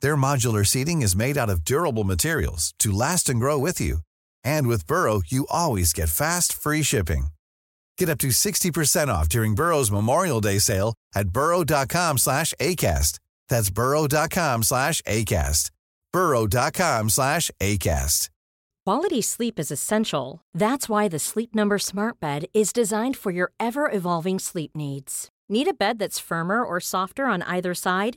Their modular seating is made out of durable materials to last and grow with you. And with Burrow, you always get fast, free shipping. Get up to 60% off during Burrow's Memorial Day sale at burrow.com slash ACAST. That's burrow.com slash ACAST. burrow.com slash ACAST. Quality sleep is essential. That's why the Sleep Number Smart Bed is designed for your ever-evolving sleep needs. Need a bed that's firmer or softer on either side?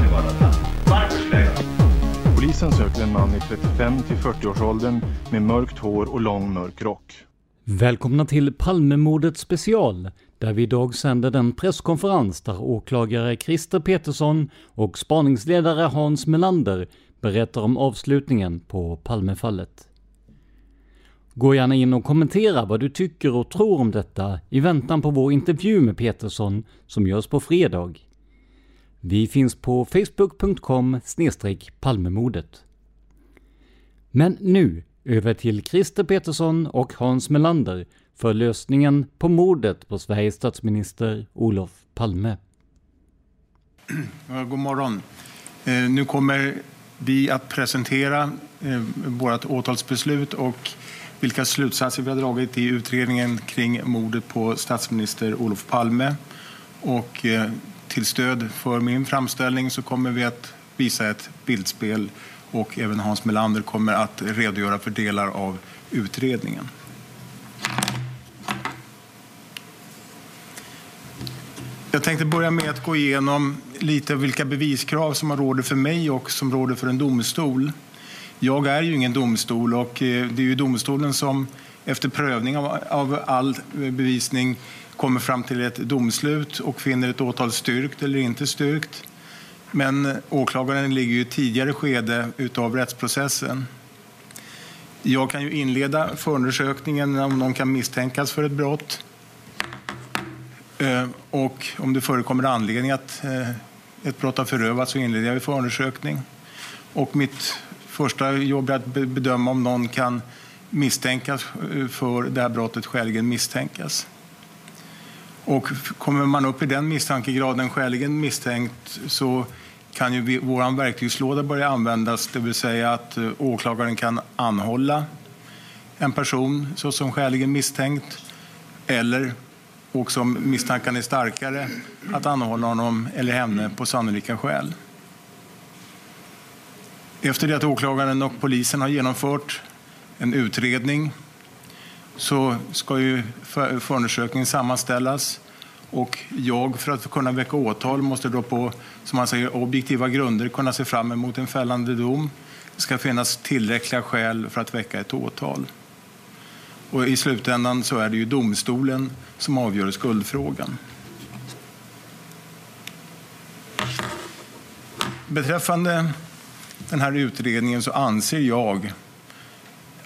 Polisen söker en man i 35 till 40-årsåldern med mörkt hår och lång mörk rock. Välkomna till Palmemordet special, där vi idag sänder den presskonferens där åklagare Christer Petersson och spaningsledare Hans Melander berättar om avslutningen på Palmefallet. Gå gärna in och kommentera vad du tycker och tror om detta i väntan på vår intervju med Petersson som görs på fredag. Vi finns på facebook.com palmemordet. Men nu över till Christer Petersson och Hans Melander för lösningen på mordet på Sveriges statsminister Olof Palme. God morgon. Eh, nu kommer vi att presentera eh, vårt åtalsbeslut och vilka slutsatser vi har dragit i utredningen kring mordet på statsminister Olof Palme. Och eh, till stöd för min framställning så kommer vi att visa ett bildspel och även Hans Melander kommer att redogöra för delar av utredningen. Jag tänkte börja med att gå igenom lite vilka beviskrav som råder för mig och som råder för en domstol. Jag är ju ingen domstol och eh, det är ju domstolen som efter prövning av, all eh, bevisning kommer fram till ett domslut och finner ett åtal styrkt eller inte styrkt. Men åklagaren ligger i ett tidigare skede av rättsprocessen. Jag kan ju inleda förundersökningen om någon kan misstänkas för ett brott. Eh, och om det förekommer anledning att eh, ett brott har förövats så inleder jag förundersökning. Och mitt första jobb är att bedöma om någon kan misstänkas eh, för det här brottet skäligen misstänkas. Och kommer man upp i den misstankegraden skäligen misstänkt så kan ju vår verktygslåda börja användas, det vill säga att eh, åklagaren kan anhålla en person såsom skäligen misstänkt eller och som misstanken är starkare, att anhålla honom eller henne på sannolika skäl. Efter det att åklagaren och polisen har genomfört en utredning så ska ju förundersökningen sammanställas och jag, för att kunna väcka åtal, måste då på som man säger, objektiva grunder kunna se fram emot en fällande dom. Det ska finnas tillräckliga skäl för att väcka ett åtal. Och i slutändan så är det ju domstolen som avgör skuldfrågan. Beträffande den här utredningen så anser jag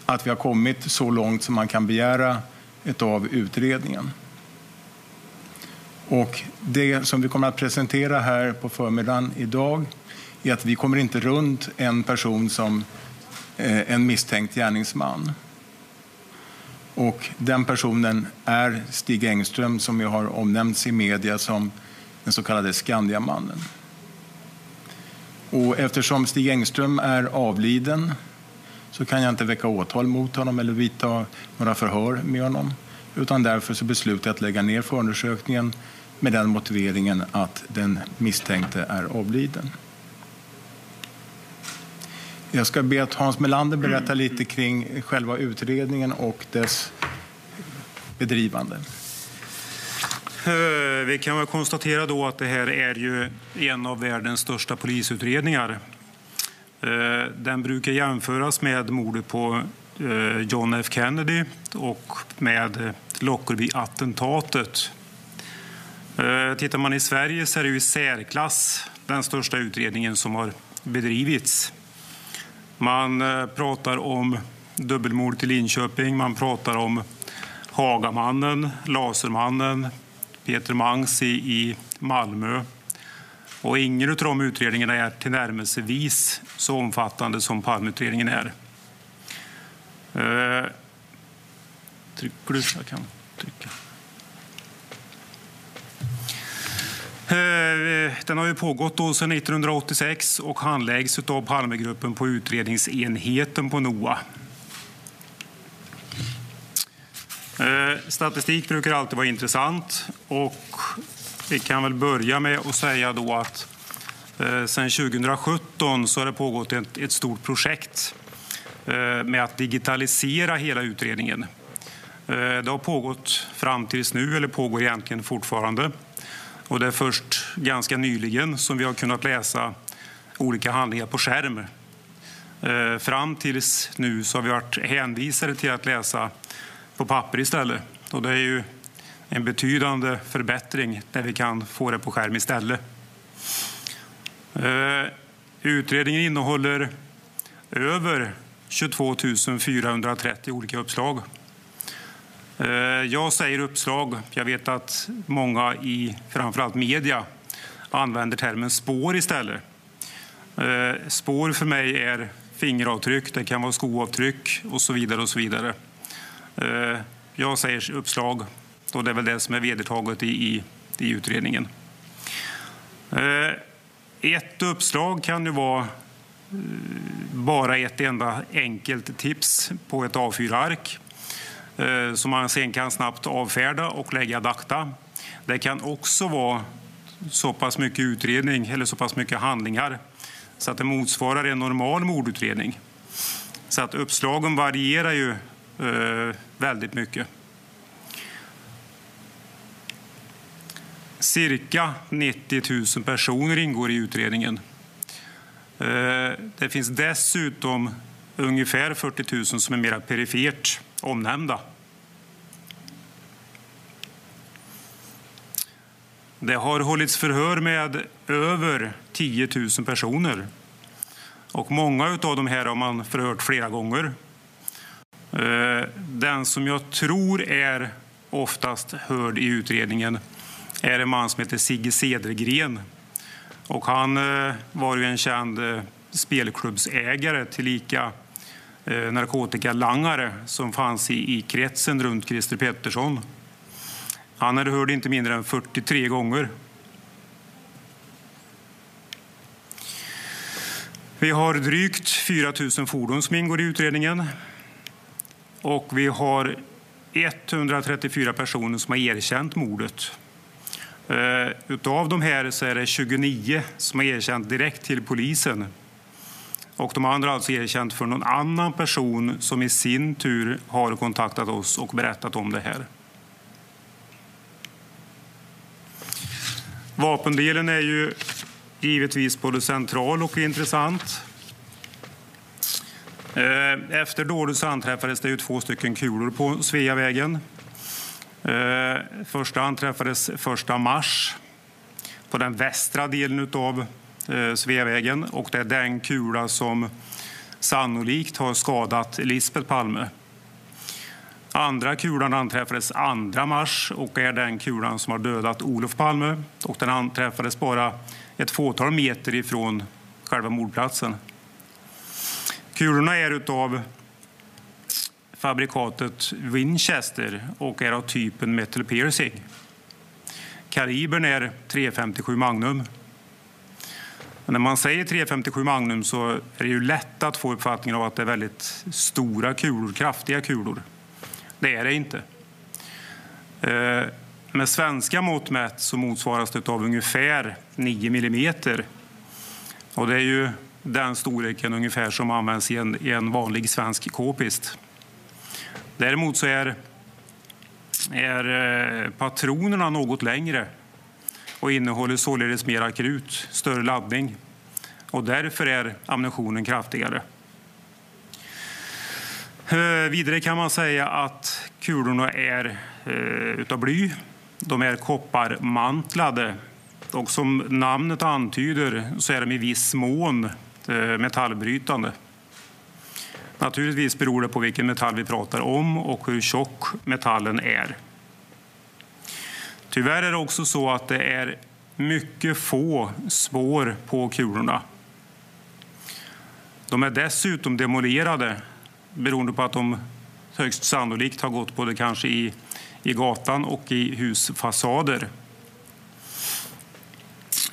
att vi har kommit så långt som man kan begära av utredningen. Och det som vi kommer att presentera här på förmiddagen idag är att vi kommer inte runt en person som eh, en misstänkt gärningsman. Och den personen är Stig Engström som ju har omnämnts i media som den så kallade Skandiamannen. Och eftersom Stig Engström är avliden så kan jag inte väcka åtal mot honom eller vidta några förhör med honom. Utan därför så beslutade jag att lägga ner förundersökningen med den motiveringen att den misstänkte är avliden. Jag ska be att Hans Melander berätta lite kring själva utredningen och dess bedrivande. Eh, vi kan väl konstatera då att det här är ju en av världens största polisutredningar. Eh, den brukar jämföras med mordet på eh, John F Kennedy och med Lockerbie-attentatet. Eh, tittar man i Sverige så är det i särklass den största utredningen som har bedrivits. Man pratar om dubbelmordet i Linköping, man pratar om Hagamannen, Lasermannen, Peter Mangs i Malmö. Och ingen av de utredningarna är tillnärmelsevis så omfattande som Palmeutredningen är. Eh, trycker du? Jag kan trycka. Eh, den har ju pågått då sedan 1986 och handläggs av Palmegruppen på utredningsenheten på NOA. Eh, statistik brukar alltid vara intressant och vi kan väl börja med att säga då att eh, sedan 2017 så har det pågått ett, ett stort projekt eh, med att digitalisera hela utredningen. Eh, det har pågått fram tills nu, eller pågår egentligen fortfarande. Och det är först ganska nyligen som vi har kunnat läsa olika handlingar på skärm. Eh, fram tills nu så har vi varit hänvisade till att läsa på papper istället. Och det är ju en betydande förbättring när vi kan få det på skärm istället. Eh, utredningen innehåller över 22 430 olika uppslag. Eh, jag säger uppslag. Jag vet att många i framförallt media använder termen spår istället. Eh, spår för mig är fingeravtryck, det kan vara skoavtryck och så vidare. och så vidare. Jag säger uppslag, och det är väl det som är vedertaget i, i, i utredningen. Eh, ett uppslag kan ju vara eh, bara ett enda enkelt tips på ett A4-ark eh, som man sen kan snabbt avfärda och lägga ad acta. Det kan också vara så pass mycket utredning eller så pass mycket handlingar så att det motsvarar en normal mordutredning. Så att uppslagen varierar ju Eh, väldigt mycket. Cirka 90 000 personer ingår i utredningen. Eh, det finns dessutom ungefär 40 000 som är mer perifert omnämnda. Det har hållits förhör med över 10 000 personer. Och många av de här har man förhört flera gånger. Eh, den som jag tror är oftast hörd i utredningen är en man som heter Sigge Cedergren. Och han eh, var ju en känd eh, spelklubbsägare tillika eh, narkotikalangare som fanns i, i kretsen runt Christer Pettersson. Han hade hört inte mindre än 43 gånger. Vi har drygt 4 000 fordon som ingår i utredningen och vi har 134 personer som har erkänt mordet. Eh, utav de här så är det 29 som har erkänt direkt till polisen. Och de andra har alltså erkänt för någon annan person som i sin tur har kontaktat oss och berättat om det här. Vapendelen är ju givetvis både central och intressant. Eh, efter dådet anträffades det ju två stycken kulor på Sveavägen. Eh, första anträffades 1 mars på den västra delen av eh, Sveavägen och det är den kula som sannolikt har skadat Lisbeth Palme. Andra kulan anträffades 2 mars och är den kulan som har dödat Olof Palme. Och den anträffades bara ett fåtal meter ifrån själva mordplatsen. Kulorna är av fabrikatet Winchester och är av typen metal piercing. Kalibern är 357 Magnum. Men när man säger 357 Magnum så är det ju lätt att få uppfattningen av att det är väldigt stora kulor, kraftiga kulor. Det är det inte. Eh, med svenska mått mätt så motsvaras det av ungefär 9 millimeter. Och det är ju den storleken ungefär som används i en, i en vanlig svensk k-pist. Däremot så är, är eh, patronerna något längre och innehåller således mera krut, större laddning. Och därför är ammunitionen kraftigare. Eh, vidare kan man säga att kulorna är eh, utav bly. De är kopparmantlade och som namnet antyder så är de i viss mån metallbrytande. Naturligtvis beror det på vilken metall vi pratar om och hur tjock metallen är. Tyvärr är det också så att det är mycket få spår på kulorna. De är dessutom demolerade beroende på att de högst sannolikt har gått både kanske i, i gatan och i husfasader.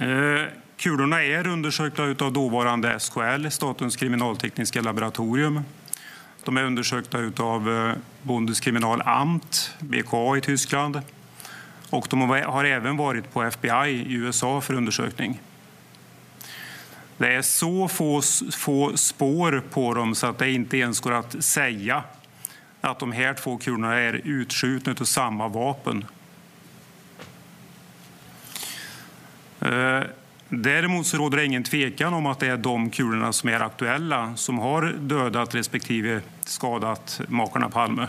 Eh, kulorna är undersökta av dåvarande SKL, Statens kriminaltekniska laboratorium. De är undersökta av eh, Bundeskriminalamt, BKA i Tyskland. Och de har även varit på FBI i USA för undersökning. Det är så få, få spår på dem så att det inte ens går att säga att de här två kulorna är utskjutna av samma vapen. Eh, Däremot så råder det ingen tvekan om att det är de kulorna som är aktuella som har dödat respektive skadat makarna Palme.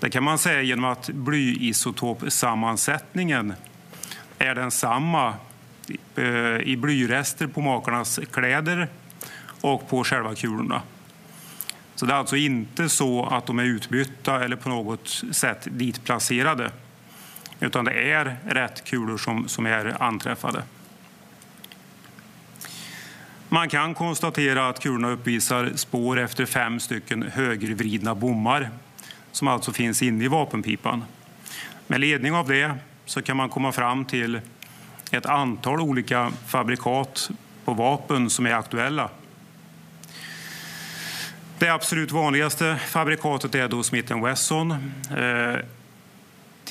Det kan man säga genom att blyisotopsammansättningen är densamma eh, i blyrester på makarnas kläder och på själva kulorna. Så det är alltså inte så att de är utbytta eller på något sätt ditplacerade utan det är rätt kulor som, som är anträffade. Man kan konstatera att kulorna uppvisar spår efter fem stycken högervridna bommar som alltså finns inne i vapenpipan. Med ledning av det så kan man komma fram till ett antal olika fabrikat på vapen som är aktuella. Det absolut vanligaste fabrikatet är då Smith Wesson. Eh,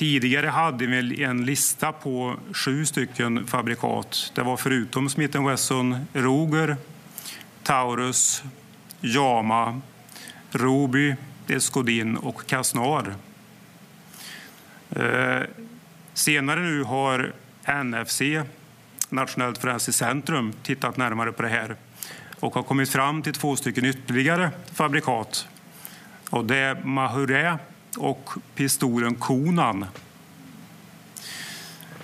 Tidigare hade vi en lista på sju stycken fabrikat. Det var förutom Smith Wesson Roger, Taurus, Jama, Roby, Escodin och Casnar. Eh, senare nu har NFC, Nationellt forensiskt centrum, tittat närmare på det här och har kommit fram till två stycken ytterligare fabrikat. Och det är Mahuré och pistolen Konan.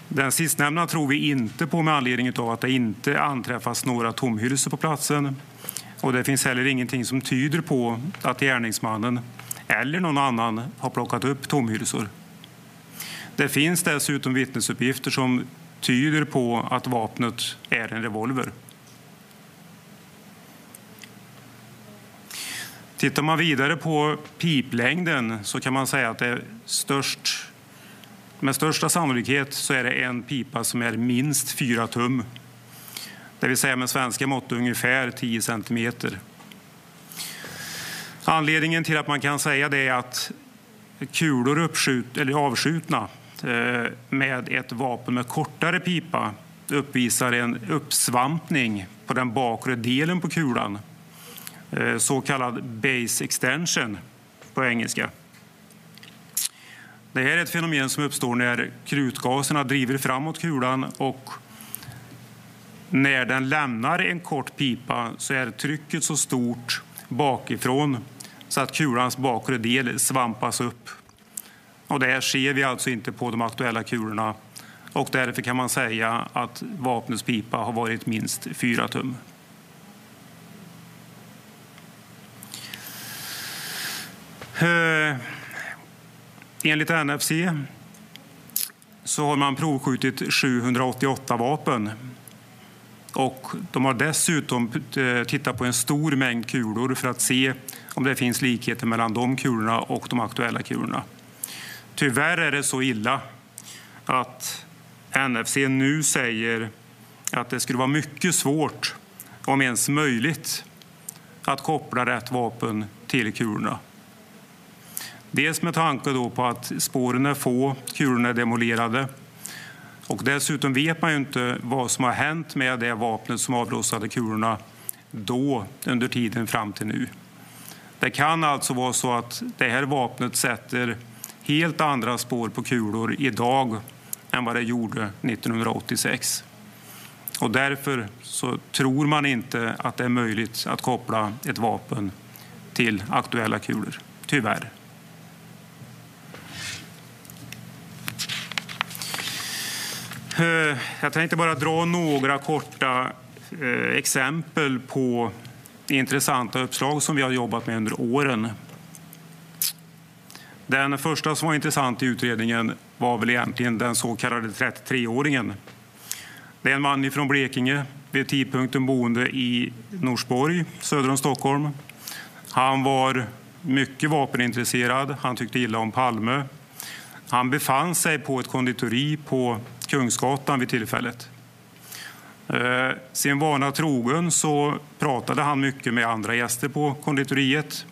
Den sistnämnda tror vi inte på med anledning av att det inte anträffas några tomhylsor på platsen. Och det finns heller ingenting som tyder på att gärningsmannen eller någon annan har plockat upp tomhylsor. Det finns dessutom vittnesuppgifter som tyder på att vapnet är en revolver. Tittar man vidare på piplängden så kan man säga att det är störst, med största sannolikhet så är det en pipa som är minst 4 tum. Det vill säga med svenska mått ungefär 10 centimeter. Anledningen till att man kan säga det är att kulor uppskjut, eller avskjutna eh, med ett vapen med kortare pipa uppvisar en uppsvampning på den bakre delen på kulan. Eh, så kallad base extension på engelska. Det här är ett fenomen som uppstår när krutgaserna driver framåt kulan och när den lämnar en kort pipa så är trycket så stort bakifrån så att kulans bakre del svampas upp. Och det här ser vi alltså inte på de aktuella kulorna och därför kan man säga att vapnets pipa har varit minst 4 tum. Eh, enligt NFC så har man provskjutit 788 vapen. Och de har dessutom eh, tittat på en stor mängd kulor för att se om det finns likheter mellan de kulorna och de aktuella kulorna. Tyvärr är det så illa att NFC nu säger att det skulle vara mycket svårt, om ens möjligt, att koppla rätt vapen till kulorna. Dels med tanke då på att spåren är få, kulorna är demolerade och dessutom vet man ju inte vad som har hänt med det vapnet som avlossade kulorna då under tiden fram till nu. Det kan alltså vara så att det här vapnet sätter helt andra spår på kulor idag än vad det gjorde 1986. Och därför så tror man inte att det är möjligt att koppla ett vapen till aktuella kulor, tyvärr. Eh, jag tänkte bara dra några korta eh, exempel på intressanta uppslag som vi har jobbat med under åren. Den första som var intressant i utredningen var väl egentligen den så kallade 33-åringen. Det är en man från Blekinge, vid tidpunkten boende i Norsborg söder om Stockholm. Han var mycket vapenintresserad, han tyckte illa om Palme. Han befann sig på ett konditori på Kungsgatan vid tillfället. Eh, Sin vana trogen så pratade han mycket med andra gäster på konditoriet.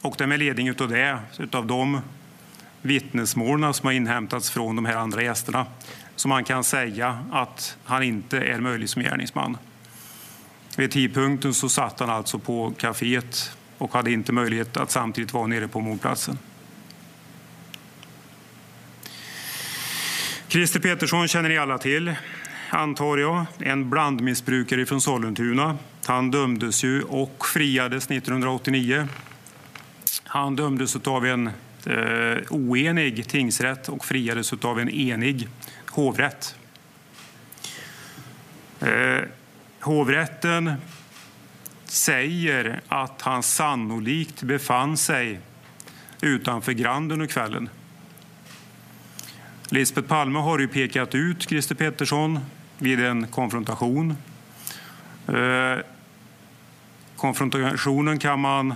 Och det är med ledning av det, av de vittnesmålen som har inhämtats från de här andra gästerna som man kan säga att han inte är möjlig som gärningsman. Vid tidpunkten så satt han alltså på kaféet och hade inte möjlighet att samtidigt vara nere på mordplatsen. Christer Petersson känner ni alla till, antar jag. En blandmissbrukare från Sollentuna. Han dömdes ju och friades 1989. Han dömdes av en eh, oenig tingsrätt och friades av en enig hovrätt. Eh, hovrätten säger att han sannolikt befann sig utanför Grand under kvällen. Lisbeth Palme har ju pekat ut Christer Pettersson vid en konfrontation. Eh, konfrontationen kan man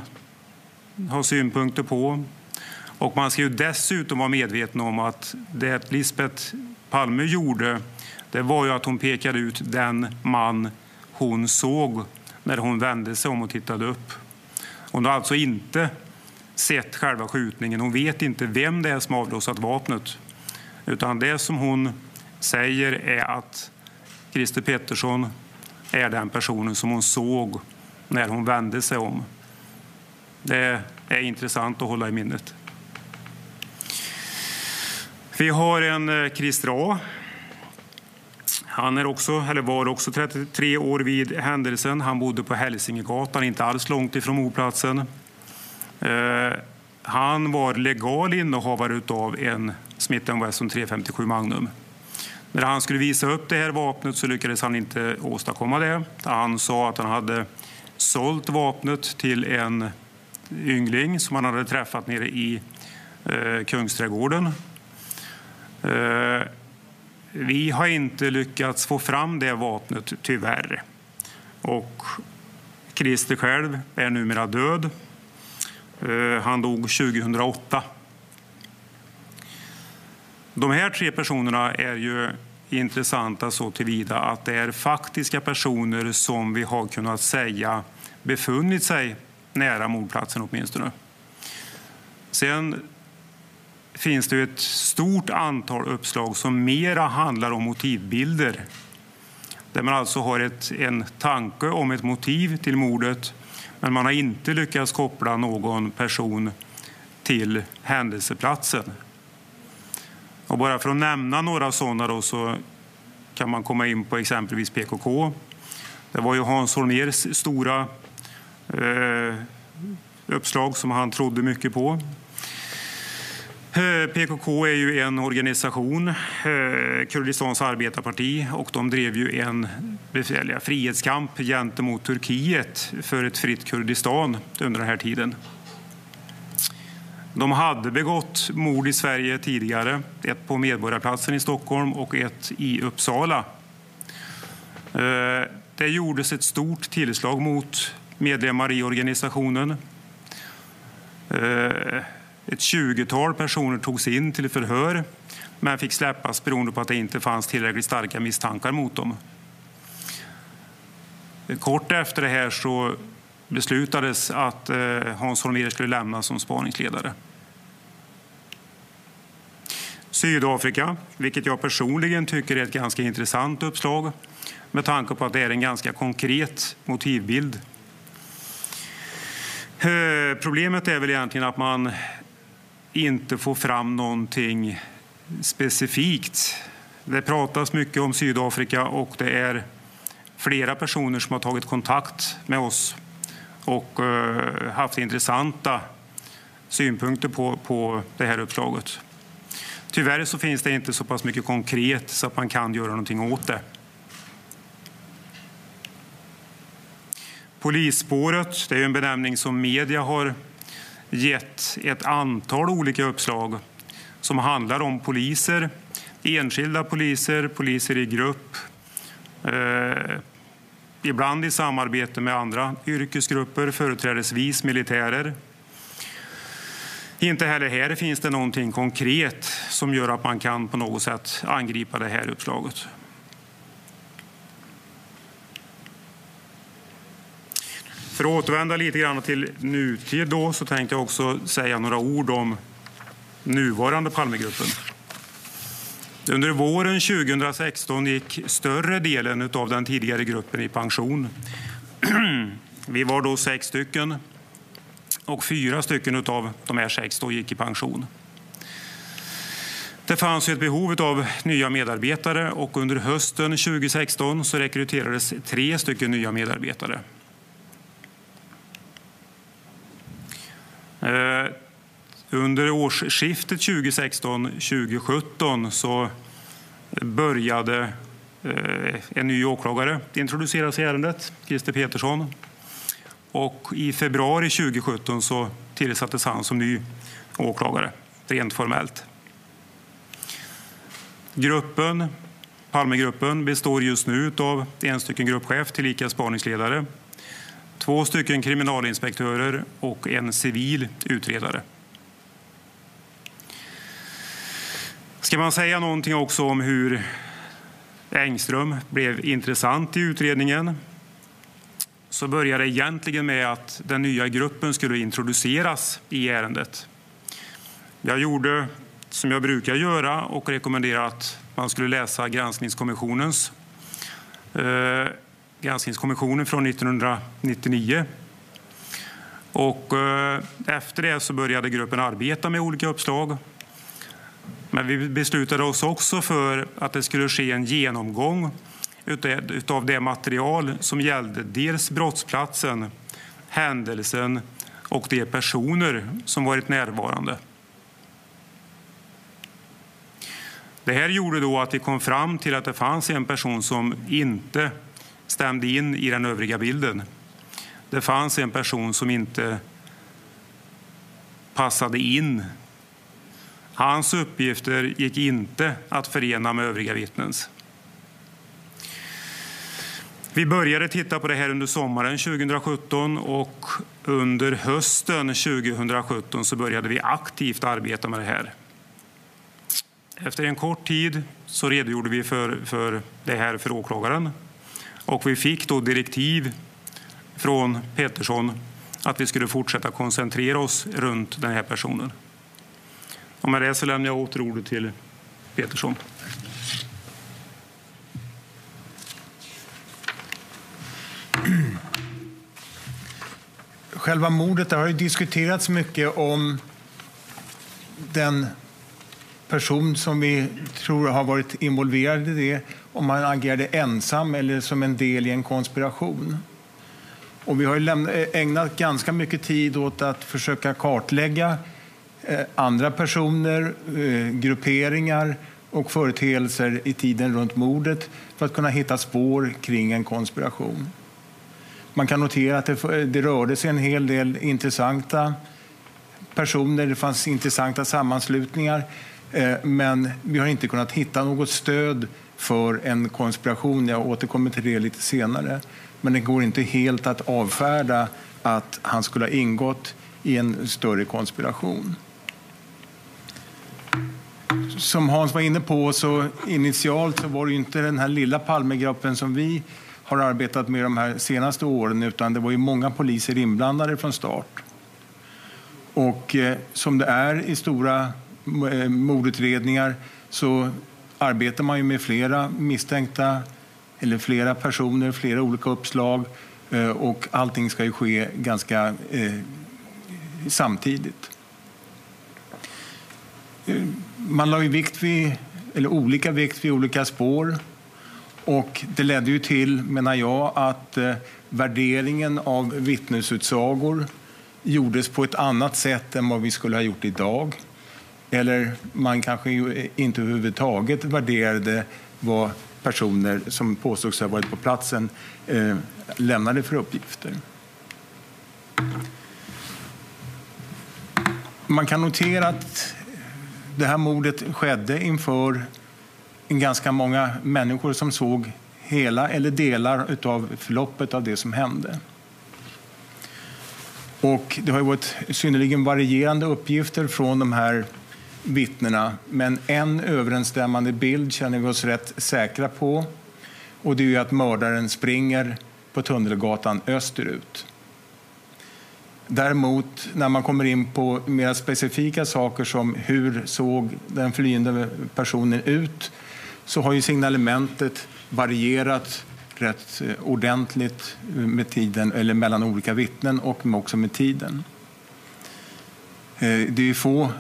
ha synpunkter på. Och man ska ju dessutom vara medveten om att det Lisbeth Palme gjorde det var ju att hon pekade ut den man hon såg när hon vände sig om och tittade upp. Hon har alltså inte sett själva skjutningen. Hon vet inte vem det är som avlossat vapnet. Utan det som hon säger är att Christer Pettersson är den personen som hon såg när hon vände sig om. Det är intressant att hålla i minnet. Vi har en eh, Christer A. Han är också, eller var också 33 år vid händelsen. Han bodde på Hälsingegatan, inte alls långt ifrån mordplatsen. Eh, han var legal innehavare av en Smith Wesson 357 Magnum. När han skulle visa upp det här vapnet så lyckades han inte åstadkomma det. Han sa att han hade sålt vapnet till en yngling som han hade träffat nere i eh, Kungsträdgården. Eh, vi har inte lyckats få fram det vapnet, tyvärr. Och Christer själv är numera död. Eh, han dog 2008. De här tre personerna är ju intressanta så tillvida att det är faktiska personer som vi har kunnat säga befunnit sig nära mordplatsen åtminstone. Sen finns det ett stort antal uppslag som mera handlar om motivbilder. Där man alltså har ett, en tanke om ett motiv till mordet men man har inte lyckats koppla någon person till händelseplatsen. Och bara för att nämna några sådana då så kan man komma in på exempelvis PKK. Det var ju Hans Holmérs stora eh, uppslag som han trodde mycket på. Eh, PKK är ju en organisation, eh, Kurdistans arbetarparti, och de drev ju en frihetskamp gentemot Turkiet för ett fritt Kurdistan under den här tiden. De hade begått mord i Sverige tidigare, ett på Medborgarplatsen i Stockholm och ett i Uppsala. Eh, det gjordes ett stort tillslag mot medlemmar i organisationen. Ett tjugotal personer togs in till förhör men fick släppas beroende på att det inte fanns tillräckligt starka misstankar mot dem. Kort efter det här så beslutades att eh, Hans Holmér skulle lämna som spaningsledare. Sydafrika, vilket jag personligen tycker är ett ganska intressant uppslag med tanke på att det är en ganska konkret motivbild. Eh, problemet är väl egentligen att man inte få fram någonting specifikt. Det pratas mycket om Sydafrika och det är flera personer som har tagit kontakt med oss och eh, haft intressanta synpunkter på, på det här uppslaget. Tyvärr så finns det inte så pass mycket konkret så att man kan göra någonting åt det. Polisspåret, det är en benämning som media har gett ett antal olika uppslag som handlar om poliser, enskilda poliser, poliser i grupp, eh, ibland i samarbete med andra yrkesgrupper, företrädesvis militärer. Inte heller här finns det någonting konkret som gör att man kan på något sätt angripa det här uppslaget. För att återvända lite grann till nutid då, så tänkte jag också säga några ord om nuvarande Palmegruppen. Under våren 2016 gick större delen av den tidigare gruppen i pension. Vi var då sex stycken och fyra stycken av de här sex då gick i pension. Det fanns ett behov av nya medarbetare och under hösten 2016 så rekryterades tre stycken nya medarbetare. Eh, under årsskiftet 2016-2017 så började eh, en ny åklagare introduceras i ärendet, Christer Petersson. Och I februari 2017 så tillsattes han som ny åklagare, rent formellt. Gruppen, Palmegruppen består just nu av en stycken gruppchef tillika spaningsledare två stycken kriminalinspektörer och en civil utredare. Ska man säga någonting också om hur Engström blev intressant i utredningen så började det egentligen med att den nya gruppen skulle introduceras i ärendet. Jag gjorde som jag brukar göra och rekommenderade att man skulle läsa granskningskommissionens eh, granskningskommissionen från 1999. Och eh, efter det så började gruppen arbeta med olika uppslag. Men vi beslutade oss också för att det skulle ske en genomgång av det material som gällde dels brottsplatsen, händelsen och de personer som varit närvarande. Det här gjorde då att vi kom fram till att det fanns en person som inte stämde in i den övriga bilden. Det fanns en person som inte passade in. Hans uppgifter gick inte att förena med övriga vittnens. Vi började titta på det här under sommaren 2017 och under hösten 2017 så började vi aktivt arbeta med det här. Efter en kort tid så redogjorde vi för, för det här för åklagaren och vi fick då direktiv från Petersson att vi skulle fortsätta koncentrera oss runt den här personen. Och med det så lämnar jag åter ordet till Petersson. Själva mordet har ju diskuterats mycket om den person som vi tror har varit involverad i det, om man agerade ensam eller som en del i en konspiration. Och vi har eh, ägnat ganska mycket tid åt att försöka kartlägga eh, andra personer, eh, grupperingar och företeelser i tiden runt mordet för att kunna hitta spår kring en konspiration. Man kan notera att det, det rörde sig en hel del intressanta personer, det fanns intressanta sammanslutningar men vi har inte kunnat hitta något stöd för en konspiration. Jag återkommer till det lite senare. Men det går inte helt att avfärda att han skulle ha ingått i en större konspiration. Som Hans var inne på, så initialt så var det inte den här lilla Palmegruppen som vi har arbetat med de här senaste åren, utan det var ju många poliser inblandade från start. Och eh, som det är i stora eh, mordutredningar så arbetar man ju med flera misstänkta eller flera personer, flera olika uppslag eh, och allting ska ju ske ganska eh, samtidigt. Eh, man la ju vikt vid, eller olika vikt vid olika spår och det ledde ju till, menar jag, att eh, värderingen av vittnesutsagor gjordes på ett annat sätt än vad vi skulle ha gjort idag. Eller man kanske inte överhuvudtaget värderade vad personer som påstås ha varit på platsen eh, lämnade för uppgifter. Man kan notera att det här mordet skedde inför ganska många människor som såg hela eller delar av förloppet av det som hände. Och det har varit synnerligen varierande uppgifter från de här vittnena. Men en överensstämmande bild känner vi oss rätt säkra på. Och det är att mördaren springer på Tunnelgatan österut. Däremot, när man kommer in på mer specifika saker som hur såg den flyende personen ut så har ju signalementet varierat rätt eh, ordentligt eh, med tiden, eller mellan olika vittnen och också med tiden. Eh, det är få,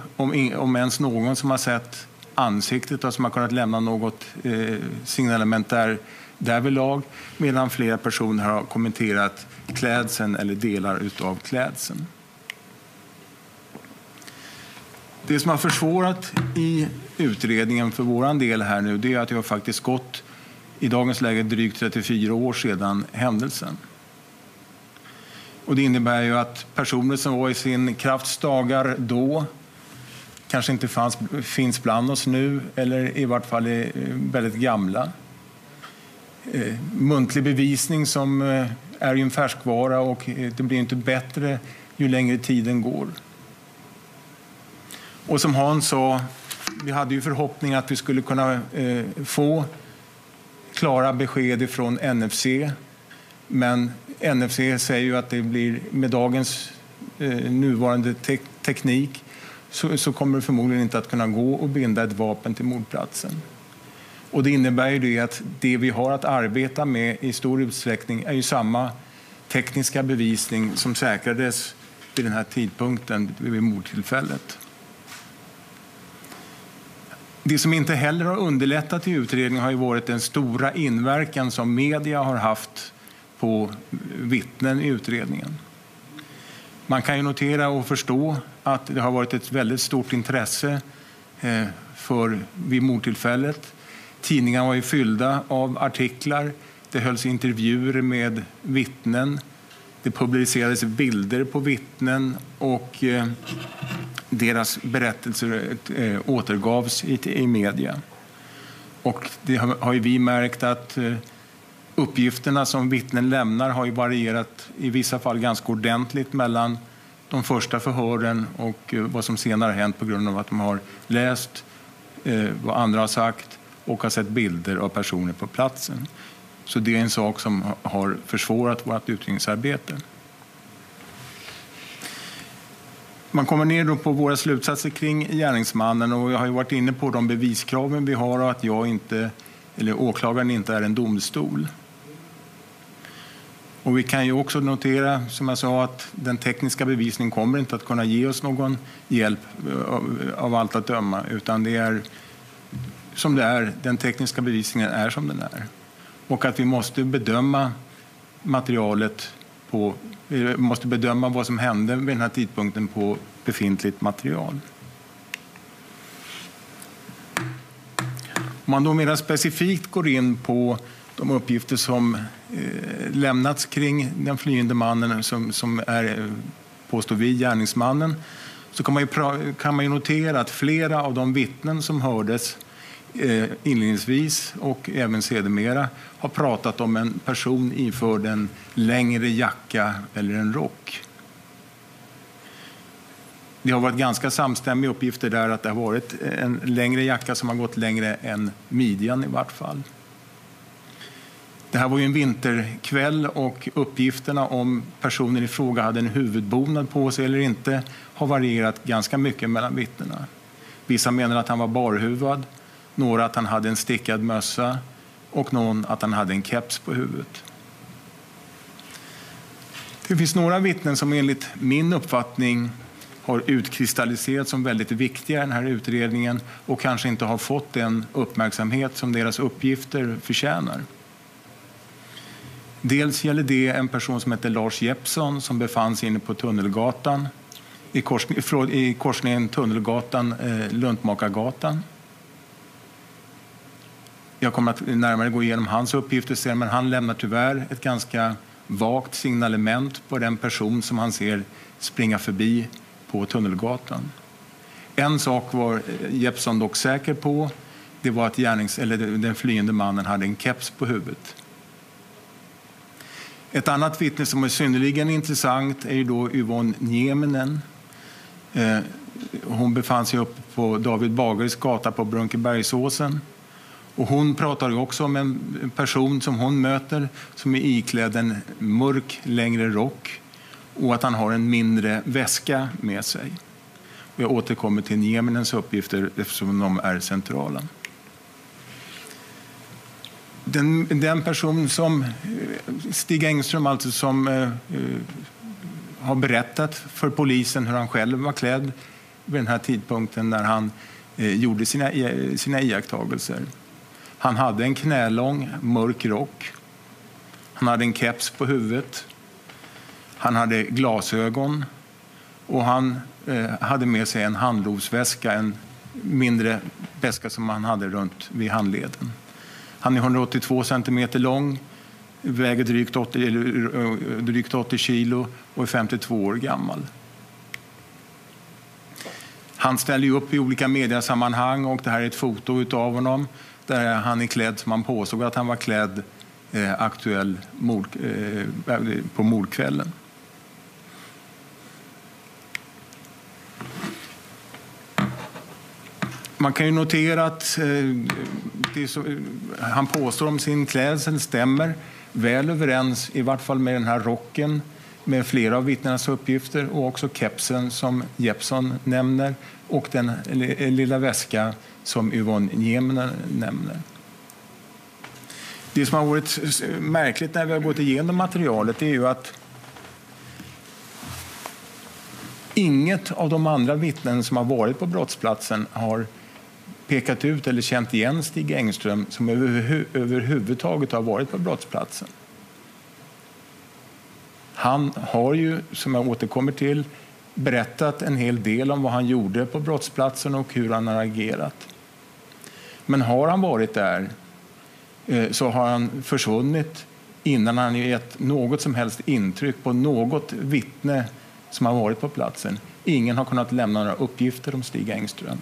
om ens någon, som har sett ansiktet och som har kunnat lämna något eh, signalement där, därvidlag medan flera personer har kommenterat klädseln eller delar av klädseln. Det som har försvårat i utredningen för vår del här nu det är att det har faktiskt gått i dagens läge drygt 34 år sedan händelsen. Och det innebär ju att personer som var i sin krafts dagar då kanske inte fanns, finns bland oss nu eller i vart fall är eh, väldigt gamla. Eh, muntlig bevisning som eh, är en färskvara och eh, det blir inte bättre ju längre tiden går. Och som Hans sa, vi hade ju förhoppning att vi skulle kunna eh, få klara besked från NFC. Men NFC säger ju att det blir med dagens eh, nuvarande te teknik så, så, kommer det förmodligen inte att kunna gå att binda ett vapen till mordplatsen. Och det innebär ju det att det vi har att arbeta med i stor utsträckning är ju samma tekniska bevisning som säkrades vid den här tidpunkten, vid mordtillfället. Det som inte heller har underlättat i utredningen har ju varit den stora inverkan som media har haft på vittnen i utredningen. Man kan ju notera och förstå att det har varit ett väldigt stort intresse eh, för vid mordtillfället. Tidningarna var ju fyllda av artiklar. Det hölls intervjuer med vittnen. Det publicerades bilder på vittnen och eh, deras berättelser eh, återgavs i, media. Och det har, ju vi märkt att uppgifterna som vittnen lämnar har ju varierat i vissa fall ganska ordentligt mellan de första förhören och eh, vad som senare har hänt på grund av att de har läst eh, vad andra har sagt och har sett bilder av personer på platsen. Så det är en sak som har försvårat vårt utredningsarbete. Man kommer ner på våra slutsatser kring gärningsmannen och jag har varit inne på de beviskraven vi har och att jag inte, eller åklagaren inte är en domstol. Och vi kan ju också notera, som jag sa, att den tekniska bevisningen kommer inte att kunna ge oss någon hjälp av, av allt att döma, utan det är som det är. Den tekniska bevisningen är som den är. Och att vi måste bedöma materialet på, vi måste bedöma vad som hände vid den här tidpunkten på befintligt material. Om man då mer specifikt går in på de uppgifter som Eh, lämnats kring den flyende mannen som, som är, eh, påstår vi, gärningsmannen så kan man, ju, kan man ju notera att flera av de vittnen som hördes eh, inledningsvis och även sedermera har pratat om en person införd en längre jacka eller en rock. Det har varit ganska samstämmiga uppgifter där att det har varit en längre jacka som har gått längre än midjan i vart fall. Det här var ju en vinterkväll och uppgifterna om personen i fråga hade en huvudbonad på sig eller inte har varierat ganska mycket mellan vittnena. Vissa menar att han var barhuvad, några att han hade en stickad mössa och någon att han hade en keps på huvudet. Det finns några vittnen som enligt min uppfattning har utkristalliserats som väldigt viktiga i den här utredningen och kanske inte har fått den uppmärksamhet som deras uppgifter förtjänar. Dels gäller det en person som heter Lars Jeppsson som befann sig inne på Tunnelgatan i, kors, i korsningen Tunnelgatan-Luntmakargatan. Eh, Jag kommer att närmare gå igenom hans uppgifter sen, men han lämnar tyvärr ett ganska vagt signalement på den person som han ser springa förbi på Tunnelgatan. En sak var eh, Jeppsson dock säker på. Det var att gärnings, eller den flyende mannen hade en keps på huvudet. Ett annat vittne som är synnerligen intressant är då Yvonne Nieminen. Eh, hon befann sig uppe på David Bagares gata på Brunkebergsåsen. Och hon pratar också om en person som hon möter som är iklädd en mörk längre rock och att han har en mindre väska med sig. Jag återkommer till Nieminens uppgifter eftersom de är centrala. Den, den person som eh, Stig Engström, alltså som eh, eh, har berättat för polisen hur han själv var klädd vid den här tidpunkten när han eh, gjorde sina, eh, sina iakttagelser. Han hade en knälång mörk rock. Han hade en keps på huvudet. Han hade glasögon och han eh, hade med sig en handlovsväska, en mindre väska som han hade runt vid handleden. Han är 182 centimeter lång, väger drygt 80, eller, eh, drygt 80 kilo och är 52 år gammal. Han ställer upp i olika mediasammanhang och det här är ett foto av honom där han är klädd som han påstod att han var klädd eh, aktuell mord, eh, på mordkvällen. Man kan ju notera att eh, det så, eh, han påstår om sin klädsel stämmer väl överens, i vart fall med den här rocken med flera av vittnenas uppgifter och också kepsen som Jeppsson nämner och den eh, lilla väska som Yvonne Nieminen nämner. Det som har varit märkligt när vi har gått igenom materialet är ju att inget av de andra vittnen som har varit på brottsplatsen har pekat ut eller känt igen Stig Engström som överhuvudtaget har varit på brottsplatsen. Han har ju, som jag återkommer till, berättat en hel del om vad han gjorde på brottsplatsen och hur han har agerat. Men har han varit där eh, så har han försvunnit innan han gett något som helst intryck på något vittne som har varit på platsen. Ingen har kunnat lämna några uppgifter om Stig Engström.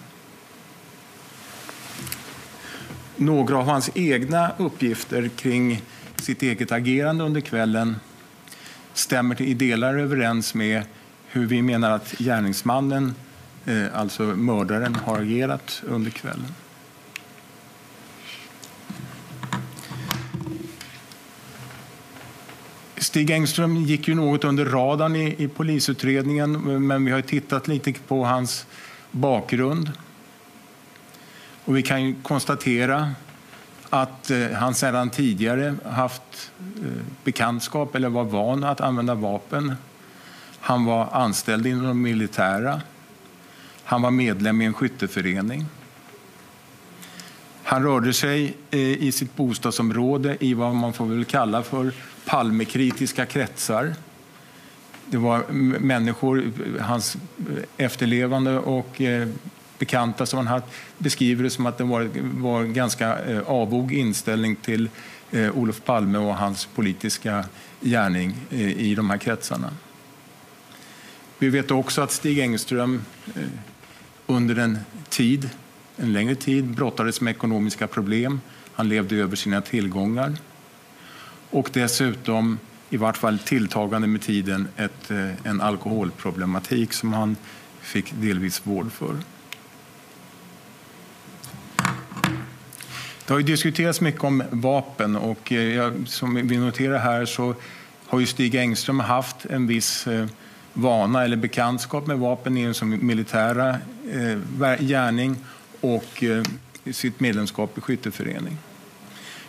Några av hans egna uppgifter kring sitt eget agerande under kvällen stämmer i delar överens med hur vi menar att gärningsmannen, eh, alltså mördaren, har agerat under kvällen. Stig Engström gick ju något under radarn i, i polisutredningen men vi har tittat lite på hans bakgrund. Och vi kan ju konstatera att eh, han sedan tidigare haft eh, bekantskap eller var van att använda vapen. Han var anställd inom det militära. Han var medlem i en skytteförening. Han rörde sig eh, i sitt bostadsområde i vad man får väl kalla för Palmekritiska kretsar. det var människor, hans efterlevande och bekanta som han beskriver det som att det var, var ganska eh, avog inställning till eh, Olof Palme och hans politiska gärning eh, i de här kretsarna. Vi vet också att Stig Engström under en tid, en längre tid brottades med ekonomiska problem. Han levde över sina tillgångar. Och dessutom, i vart fall tilltagande med tiden, ett, en alkoholproblematik som han fick delvis vård för. Det har ju diskuterats mycket om vapen och eh, jag, som vi noterar här så har ju Stig Engström haft en viss eh, vana eller bekantskap med vapen i som militära eh, gärning och eh, sitt medlemskap i skytteförening.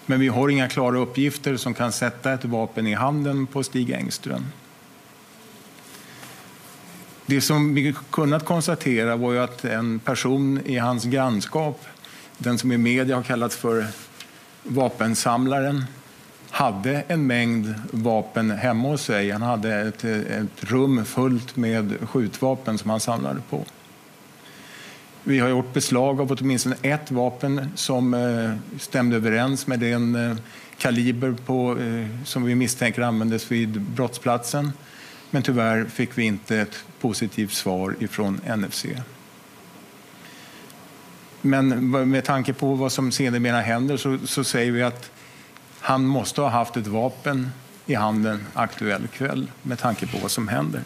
Men vi har inga klara uppgifter som kan sätta ett vapen i handen på Stig Engström. Det som vi kunnat konstatera var ju att en person i hans grannskap, den som i media har kallats för vapensamlaren, hade en mängd vapen hemma hos sig. Han hade ett, ett rum fullt med skjutvapen som han samlade på. Vi har gjort beslag av åtminstone ett vapen som eh, stämde överens med den eh, kaliber på, eh, som vi misstänker användes vid brottsplatsen. Men tyvärr fick vi inte ett positivt svar ifrån NFC. Men med tanke på vad som sedermera händer så, så säger vi att han måste ha haft ett vapen i handen aktuell kväll med tanke på vad som händer.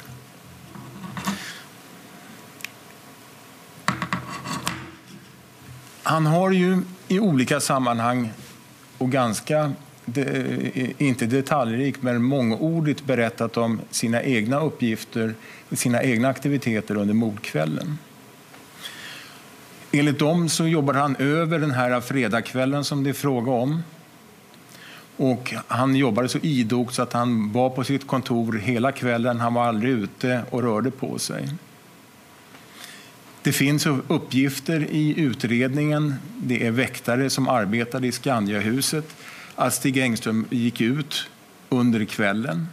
Han har ju i olika sammanhang och ganska, eh, inte detaljrikt, men mångordigt berättat om sina egna uppgifter, sina egna aktiviteter under mordkvällen. Enligt dem så jobbade han över den här fredagskvällen som det är fråga om och han jobbade så idogt så att han var på sitt kontor hela kvällen. Han var aldrig ute och rörde på sig. Det finns uppgifter i utredningen, det är väktare som arbetade i Skandiahuset, att Stig Engström gick ut under kvällen.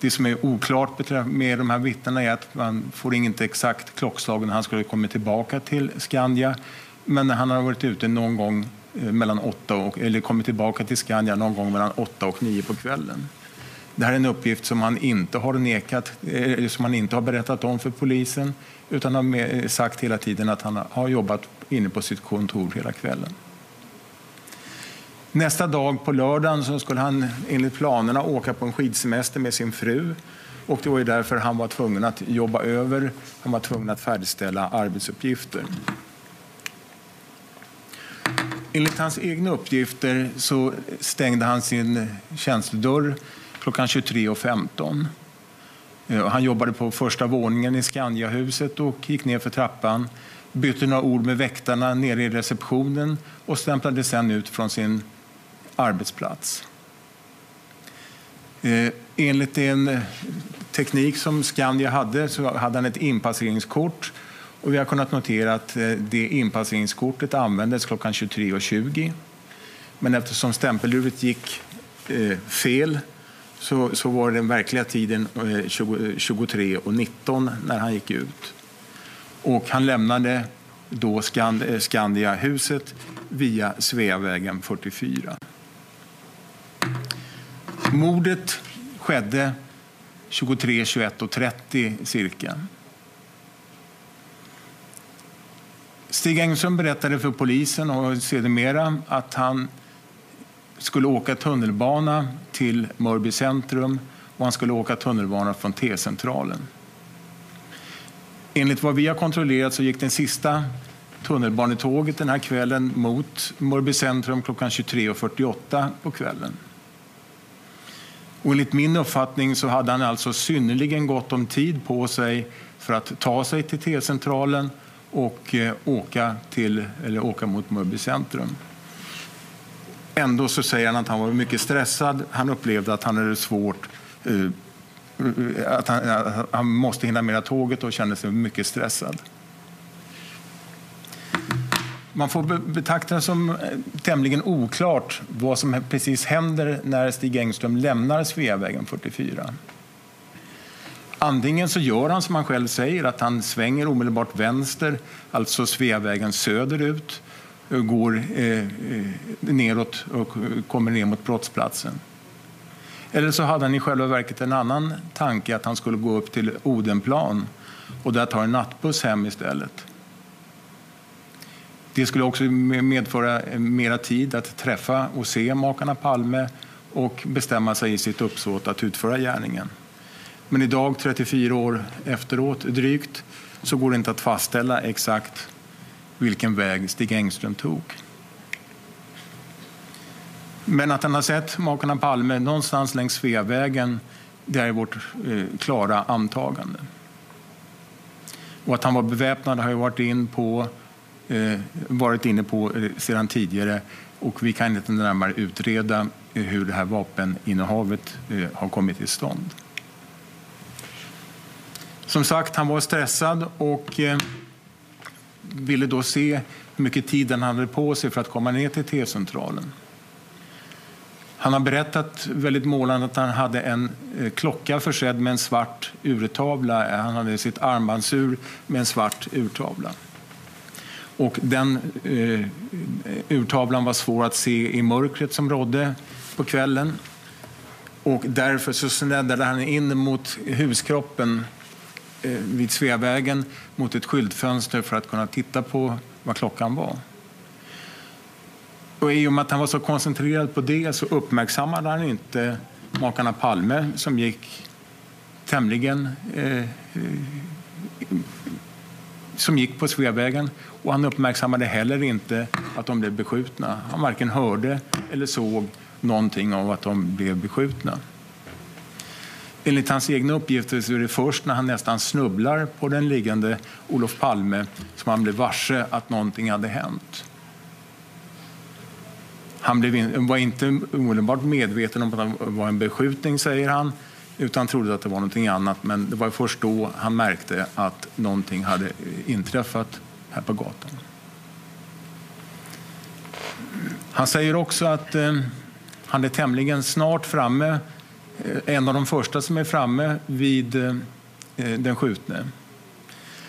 Det som är oklart med de här vittnena är att man får inte exakt klockslag när han skulle komma tillbaka till Skandia. Men han har varit ute någon gång eh, mellan åtta och, eller kommit tillbaka till Skandia någon gång mellan åtta och nio på kvällen. Det här är en uppgift som han inte har nekat, eh, som han inte har berättat om för polisen utan har sagt hela tiden att han har jobbat inne på sitt kontor hela kvällen. Nästa dag på lördagen så skulle han enligt planerna åka på en skidsemester med sin fru. Och det var ju därför han var tvungen att jobba över, han var tvungen att färdigställa arbetsuppgifter. Enligt hans egna uppgifter så stängde han sin tjänstedörr klockan 23.15. Eh, han jobbade på första våningen i Skandiahuset och gick ner för trappan, bytte några ord med väktarna nere i receptionen och stämplade sen ut från sin arbetsplats. Eh, enligt en eh, teknik som Skandia hade så hade han ett inpasseringskort och vi har kunnat notera att eh, det inpasseringskortet användes klockan 23.20. Men eftersom stämpeluret gick fel så, så var den verkliga tiden eh, 23.19 när han gick ut. Och han lämnade då Skand eh, Skandiahuset via Sveavägen 44. Mordet skedde 23, 21 och 30 cirka. Stig Engström berättade för polisen och sedermera att han skulle åka tunnelbana till Mörby centrum och han skulle åka tunnelbana från T-centralen. Enligt vad vi har kontrollerat så gick den sista tunnelbanetåget den här kvällen mot Mörby centrum klockan 23.48 på kvällen. Och enligt min uppfattning så hade han alltså synnerligen gott om tid på sig för att ta sig till T-centralen och eh, åka, till, eller åka mot Mörby centrum. Ändå så säger han att han var mycket stressad. Han upplevde att han hade svårt eh, att han, att han måste hinna med tåget och kände sig mycket stressad. Man får betrakta det som eh, tämligen oklart vad som precis händer när Stig Engström lämnar Sveavägen 44. Antingen så gör han som han själv säger, att han svänger omedelbart vänster, alltså Sveavägen söderut, eh, går eh, eh, neråt och kommer ner mot brottsplatsen. Eller så hade han i själva verket en annan tanke, att han skulle gå upp till Odenplan och där ta en nattbuss hem istället. Det skulle också medföra eh, mera tid att träffa och se makarna Palme och bestämma sig i sitt uppsåt att utföra gärningen. Men idag, 34 år efteråt drygt, så går det inte att fastställa exakt vilken väg Stig Engström tog. Men att han har sett makarna Palme någonstans längs Sveavägen, det är vårt eh, klara antagande. Och att han var beväpnad har jag varit, in på, Eh, varit inne på eh, sedan tidigare och vi kan inte närmare utreda eh, hur det här vapeninnehavet har kommit till stånd. Som sagt, han var stressad och ville då se hur mycket tid han hade på sig för att komma ner till T-centralen. Han har berättat väldigt målande att han hade en klocka försedd med en svart urtavla. Han hade sitt armbandsur med en svart urtavla. Och den eh, urtavlan var svår att se i mörkret som rådde på kvällen. Och därför så sneddade han in mot huskroppen eh, vid Sveavägen mot ett skyltfönster för att kunna titta på vad klockan var. Och I och med att han var så koncentrerad på det så uppmärksammade han inte makarna Palme som gick tämligen eh, eh, som gick på Sveavägen och han uppmärksammade heller inte att de blev beskjutna. Han varken hörde eller såg någonting av att de blev beskjutna. Enligt hans egna uppgifter så är det först när han nästan snubblar på den liggande Olof Palme som han blev varse att någonting hade hänt. Han blev, var inte omedelbart medveten om att det var en beskjutning, säger han, utan trodde att det var någonting annat. Men det var först då han märkte att någonting hade inträffat här på gatan. Han säger också att eh, han är tämligen snart framme, eh, en av de första som är framme vid eh, eh den skjutne.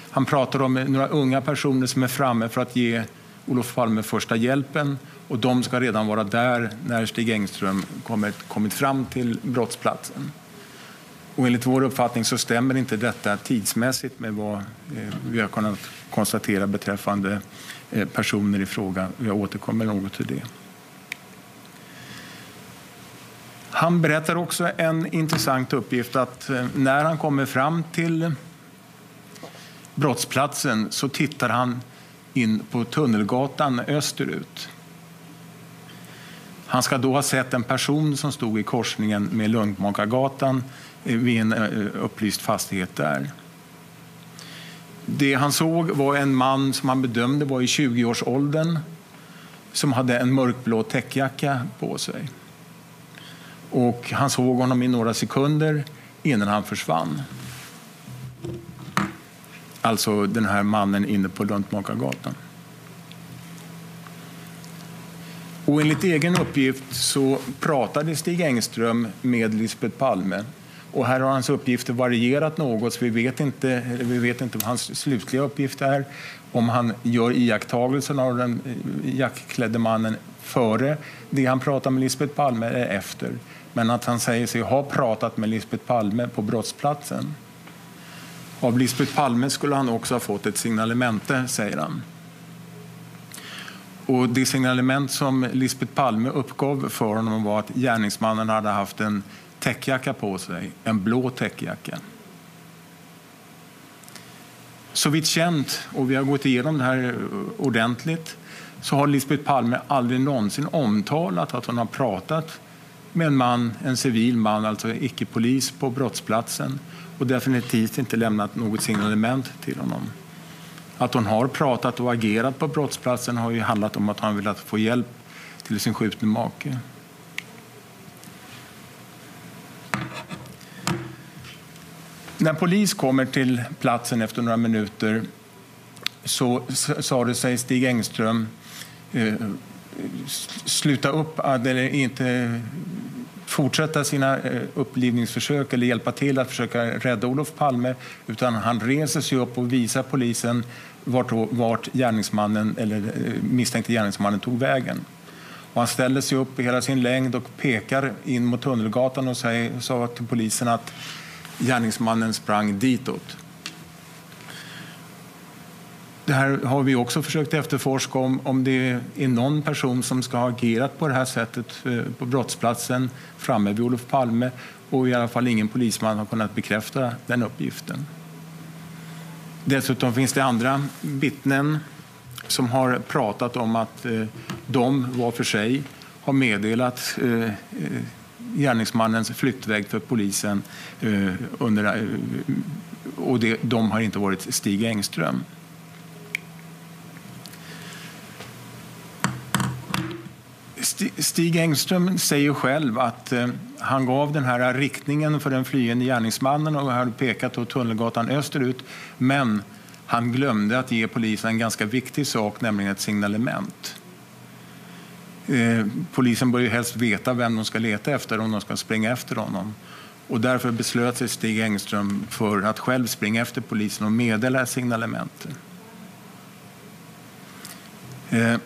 Han pratar om några unga personer som är framme för att ge Olof Palme första hjälpen och de ska redan vara där när Stig Engström kommit, kommit fram till brottsplatsen. Och enligt vår uppfattning så stämmer inte detta tidsmässigt med vad eh, vi har kunnat konstatera beträffande eh, personer i fråga. Jag återkommer något till det. Han berättar också en intressant uppgift att eh, när han kommer fram till brottsplatsen så tittar han in på Tunnelgatan österut. Han ska då ha sett en person som stod i korsningen med Lundmakargatan vid en eh, upplyst fastighet där. Det han såg var en man som han bedömde var i 20-årsåldern som hade en mörkblå täckjacka på sig. Och han såg honom i några sekunder innan han försvann. Alltså den här mannen inne på Luntmakargatan. Och enligt egen uppgift så pratade Stig Engström med Lisbeth Palme. Och här har hans uppgifter varierat något, så vi vet inte, vi vet inte vad hans slutliga uppgift är. Om han gör iakttagelsen av den eh, jackklädde mannen före det han pratar med Lisbeth Palme eller efter. Men att han säger sig ha pratat med Lisbeth Palme på brottsplatsen. Av Lisbeth Palme skulle han också ha fått ett signalemente, säger han. Och det signalement som Lisbeth Palme uppgav för honom var att gärningsmannen hade haft en täckjacka på sig, en blå täckjacka. Så vitt känt, och vi har gått igenom det här eh, ordentligt, så har Lisbeth Palme aldrig någonsin omtalat att hon har pratat med en man, en civil man, alltså icke-polis på brottsplatsen och definitivt inte lämnat något signalement till honom. Att hon har pratat och agerat på brottsplatsen har ju handlat om att han velat få hjälp till sin skjutne make. När polis kommer till platsen efter några minuter så sa det sig Stig Engström eh, sluta upp, eller inte fortsätta sina eh, upplivningsförsök eller hjälpa till att försöka rädda Olof Palme utan han reser sig upp och visar polisen vart, vart gärningsmannen, eller eh, misstänkte gärningsmannen tog vägen. Och han ställer sig upp i hela sin längd och pekar in mot Tunnelgatan och säger, sa till polisen att gärningsmannen sprang ditåt. Det här har vi också försökt efterforska om, om det är någon person som ska ha agerat på det här sättet eh, på brottsplatsen framme vid Olof Palme och i alla fall ingen polisman har kunnat bekräfta den uppgiften. Dessutom finns det andra vittnen som har pratat om att eh, de var för sig har meddelat eh, gärningsmannens flyktväg för polisen eh, under, eh, och det, de har inte varit Stig Engström. Stig Engström säger själv att eh, han gav den här riktningen för den flyende gärningsmannen och hade pekat på Tunnelgatan österut. Men han glömde att ge polisen en ganska viktig sak, nämligen ett signalement. Eh, polisen bör ju helst veta vem de ska leta efter om de ska springa efter honom. Och därför beslöt sig Stig Engström för att själv springa efter polisen och meddela signalementen. Eh,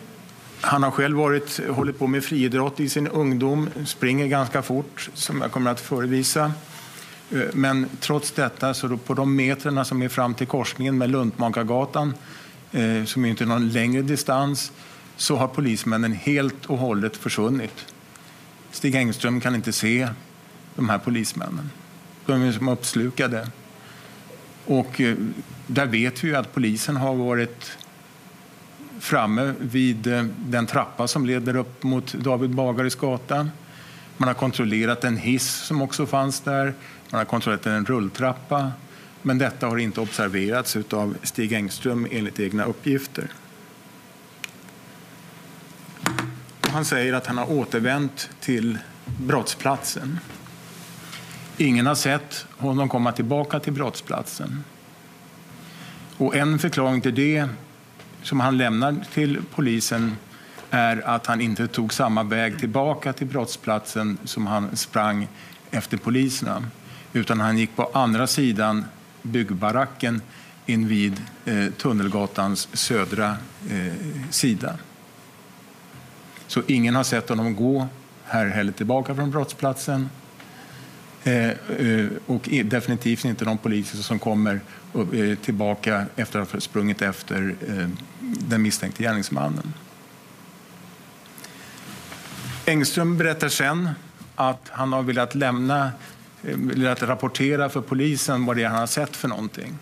han har själv varit, hållit på med friidrott i sin ungdom, springer ganska fort, som jag kommer att förevisa. Eh, men trots detta, så på de metrarna som är fram till korsningen med Luntmakargatan, eh, som inte är någon längre distans, så har polismännen helt och hållet försvunnit. Stig Engström kan inte se de här polismännen. De är som uppslukade. Och eh, där vet vi att polisen har varit framme vid eh, den trappa som leder upp mot David Bagares gata. Man har kontrollerat en hiss som också fanns där. Man har kontrollerat en rulltrappa. Men detta har inte observerats av Stig Engström enligt egna uppgifter. Han säger att han har återvänt till brottsplatsen. Ingen har sett honom komma tillbaka till brottsplatsen. Och en förklaring till det som han lämnar till polisen är att han inte tog samma väg tillbaka till brottsplatsen som han sprang efter poliserna. Utan han gick på andra sidan byggbaracken invid eh, Tunnelgatans södra eh, sida. Så ingen har sett honom gå här heller tillbaka från brottsplatsen. Eh, eh och definitivt inte de poliser som kommer eh, tillbaka efter att ha sprungit efter eh, den misstänkte gärningsmannen. Engström berättar sen att han har velat lämna velat rapportera för polisen vad det är han har sett för någonting.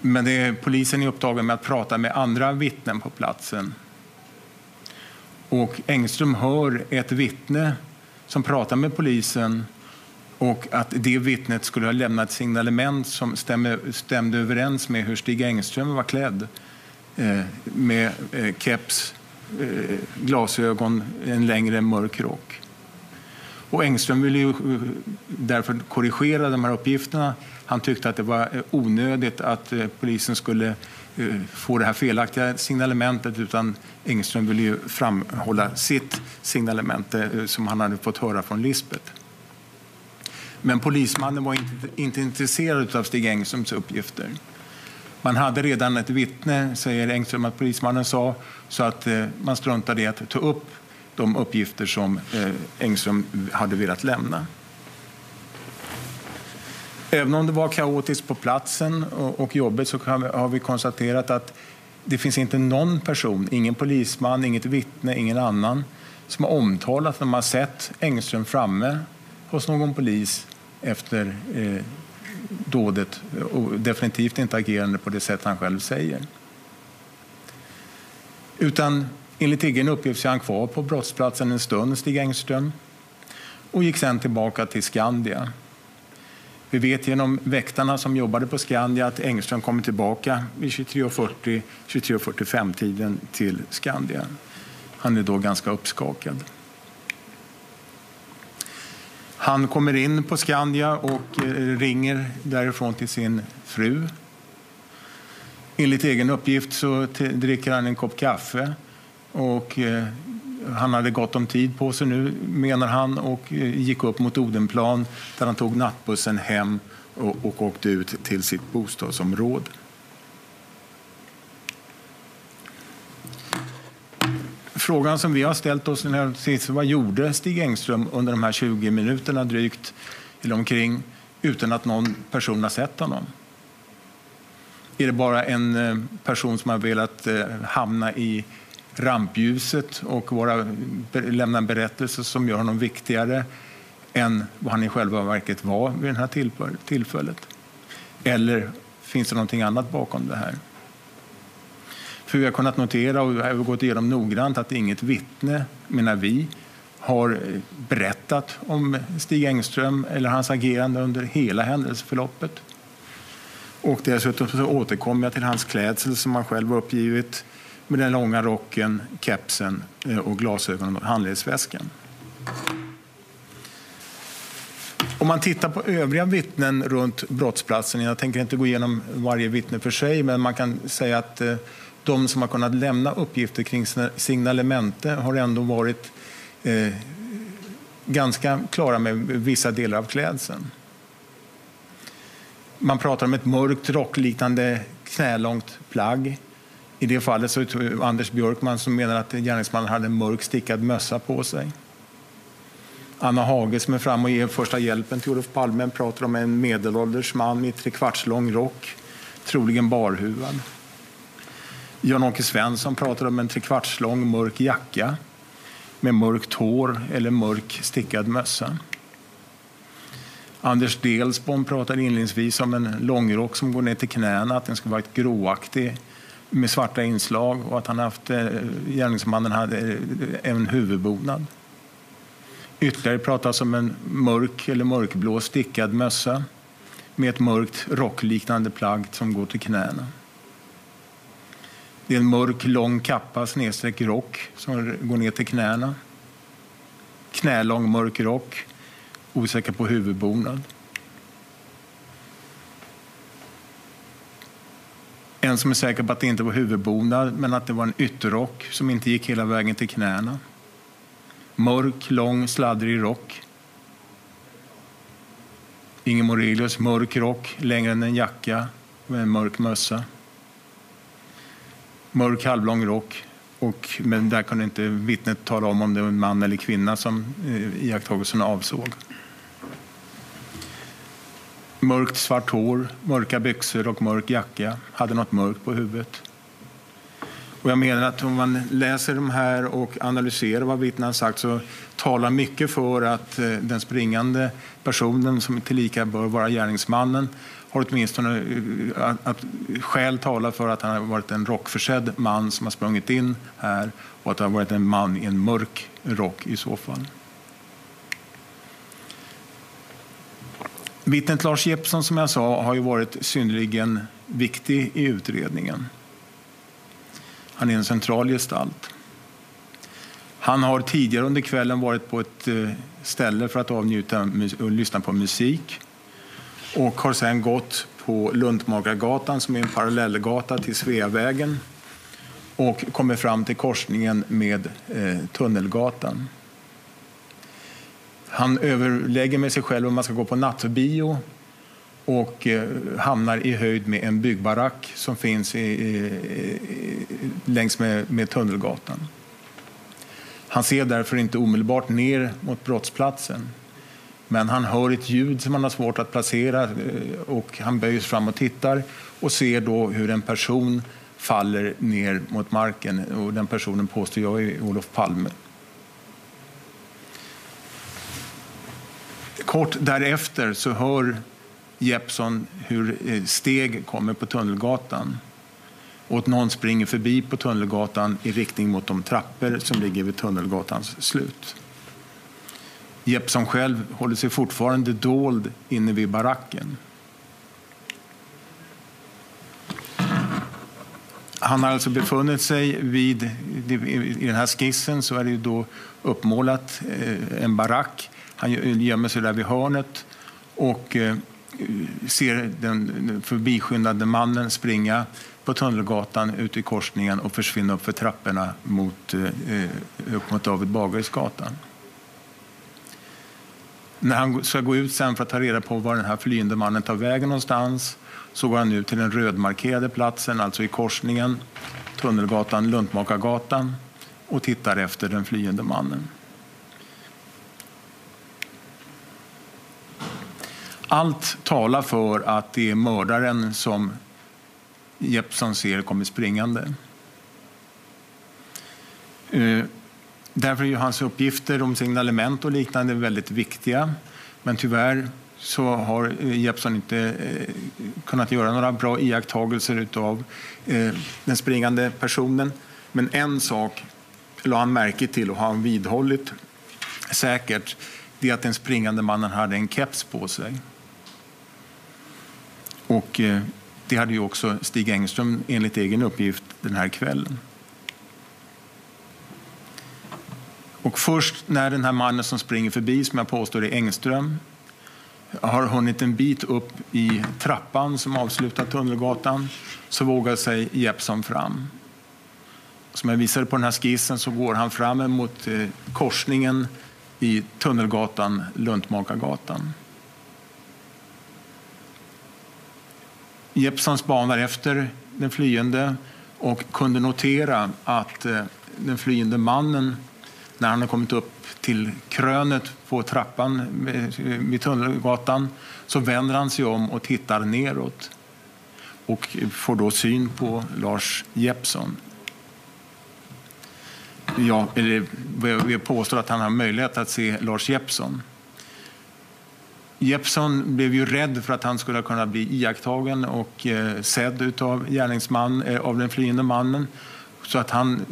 Men det är, polisen är upptagen med att prata med andra vittnen på platsen. Och Engström hör ett vittne som pratar med polisen och att det vittnet skulle ha lämnat signalement som stämde, stämde överens med hur Stig Engström var klädd. Eh, med eh, keps, eh, glasögon, en längre mörk rock. Och Engström ville ju eh, därför korrigera de här uppgifterna. Han tyckte att det var eh, onödigt att eh, polisen skulle Eh, få det här felaktiga signalementet utan Engström ville ju framhålla sitt signalement eh, som han hade fått höra från Lisbeth. Men polismannen var inte, inte intresserad av Stig Engströms uppgifter. Man hade redan ett vittne, säger Engström att polismannen sa, så att eh, man struntade i att ta upp de uppgifter som eh, Engström hade velat lämna. Även om det var kaotiskt på platsen och, och jobbet så har vi konstaterat att det finns inte någon person, ingen polisman, inget vittne, ingen annan som har omtalat när man sett Engström framme hos någon polis efter eh, dådet och definitivt inte agerande på det sätt han själv säger. Utan enligt egen uppgift så är han kvar på brottsplatsen en stund, Stig Engström, och gick sen tillbaka till Skandia. Vi vet genom väktarna som jobbade på Skandia att Engström kommer tillbaka vid 23.40, 23.45-tiden till Skandia. Han är då ganska uppskakad. Han kommer in på Skandia och eh, ringer därifrån till sin fru. Enligt egen uppgift så dricker han en kopp kaffe och eh, han hade gott om tid på sig nu, menar han, och eh, gick upp mot Odenplan där han tog nattbussen hem och, och åkte ut till sitt bostadsområde. Frågan som vi har ställt oss är vad gjorde Stig Engström under de här 20 minuterna drygt, eller omkring, utan att någon person har sett honom? Är det bara en eh, person som har velat eh, hamna i rampljuset och våra, lämna en berättelse som gör honom viktigare än vad han i själva verket var vid det här tillfället? Eller finns det någonting annat bakom det här? För vi har kunnat notera och har gått igenom noggrant att inget vittne, menar vi, har berättat om Stig Engström eller hans agerande under hela händelseförloppet. Och dessutom så återkommer jag till hans klädsel som han själv har uppgivit med den långa rocken, kepsen eh, och glasögonen och handledsväskan. Om man tittar på övriga vittnen runt brottsplatsen, jag tänker inte gå igenom varje vittne för sig, men man kan säga att eh, de som har kunnat lämna uppgifter kring signalemente har ändå varit eh, ganska klara med vissa delar av klädseln. Man pratar om ett mörkt rockliknande knälångt plagg. I det fallet så är det Anders Björkman som menar att gärningsmannen hade en mörk stickad mössa på sig. Anna Hage som är fram och ger första hjälpen till Olof Palme pratar om en medelålders man i trekvartslång rock, troligen barhuvad. Jan-Åke Svensson pratar om en trekvartslång mörk jacka med mörkt hår eller mörk stickad mössa. Anders Delsbom pratade inledningsvis om en långrock som går ner till knäna, att den ska vara ett gråaktig med svarta inslag och att han haft, eh, gärningsmannen hade eh, en huvudbonad. Ytterligare pratas om en mörk eller mörkblå stickad mössa med ett mörkt rockliknande plagg som går till knäna. Det är en mörk lång kappa snedstreck rock som går ner till knäna. Knälång mörk rock, osäker på huvudbonad. En som är säker på att det inte var huvudbonad men att det var en ytterrock som inte gick hela vägen till knäna. Mörk, lång, sladdrig rock. Inge Morelius, mörk rock, längre än en jacka med en mörk mössa mörk halvlång rock. Och, men där kunde inte vittnet tala om om det var en man eller kvinna som eh, iakttagelsen avsåg. Mörkt svart hår, mörka byxor och mörk jacka. Hade något mörkt på huvudet. Och jag menar att om man läser de här och analyserar vad vittnen har sagt så talar mycket för att eh, den springande personen som tillika bör vara gärningsmannen har åtminstone eh, att, att skäl talar för att han har varit en rockförsedd man som har sprungit in här och att det har varit en man i en mörk rock i så fall. Vittnet Lars Jeppsson som jag sa har ju varit synnerligen viktig i utredningen. Han är en central gestalt. Han har tidigare under kvällen varit på ett eh, ställe för att avnjuta och lyssna på musik och har sedan gått på Luntmakargatan, som är en parallellgata till Sveavägen och kommer fram till korsningen med eh, Tunnelgatan. Han överlägger med sig själv om man ska gå på nattbio och eh, hamnar i höjd med en byggbarack som finns i, i, längs med, med Tunnelgatan. Han ser därför inte omedelbart ner mot brottsplatsen. Men han hör ett ljud som han har svårt att placera eh, och han böjer sig fram och tittar och ser då hur en person faller ner mot marken. Och den personen påstår jag är Olof Palme. Kort därefter så hör Jeppsson hur eh, steg kommer på Tunnelgatan och att någon springer förbi på Tunnelgatan i riktning mot de trappor som ligger vid Tunnelgatans slut. Jeppsson själv håller sig fortfarande dold inne vid baracken. Han har alltså befunnit sig vid, i den här skissen så är det då uppmålat eh, en barack. Han gömmer sig där vid hörnet och eh, ser den förbiskyndande mannen springa på Tunnelgatan ute i korsningen och försvinna upp för trapporna mot, eh, eh, upp mot David Bagares-gatan. När han ska gå ut sen för att ta reda på var den här flyende mannen tar vägen någonstans så går han ut till den rödmarkerade platsen, alltså i korsningen Tunnelgatan, Luntmakargatan och tittar efter den flyende mannen. Allt talar för att det är mördaren som Jeppsson ser kommer springande. Eh, därför är hans uppgifter om signalement och liknande väldigt viktiga. Men tyvärr så har eh, Jeppsson inte eh, kunnat göra några bra iakttagelser av den springande personen. Men en sak la han märke till och har han vidhållit säkert, det är att den springande mannen hade en keps på sig. Och eh, det hade ju också Stig Engström enligt egen uppgift den här kvällen. Och först när den här mannen som springer förbi, som jag påstår är Engström, har hunnit en bit upp i trappan som avslutar Tunnelgatan så vågar sig Jeppsson fram. Som jag visade på den här skissen så går han fram mot eh, korsningen i Tunnelgatan, Luntmakargatan. Jeppsson spanar efter den flyende och kunde notera att eh, den flyende mannen, när han har kommit upp till krönet på trappan vid Tunnelgatan, så vänder han sig om och tittar neråt och får då syn på Lars Jeppsson. Ja, eller vi påstår att han har möjlighet att se Lars Jeppsson. Jeppsson blev ju rädd för att han skulle kunna bli iakttagen och eh, sedd av, gärningsman, eh, av den flyende mannen. Så att han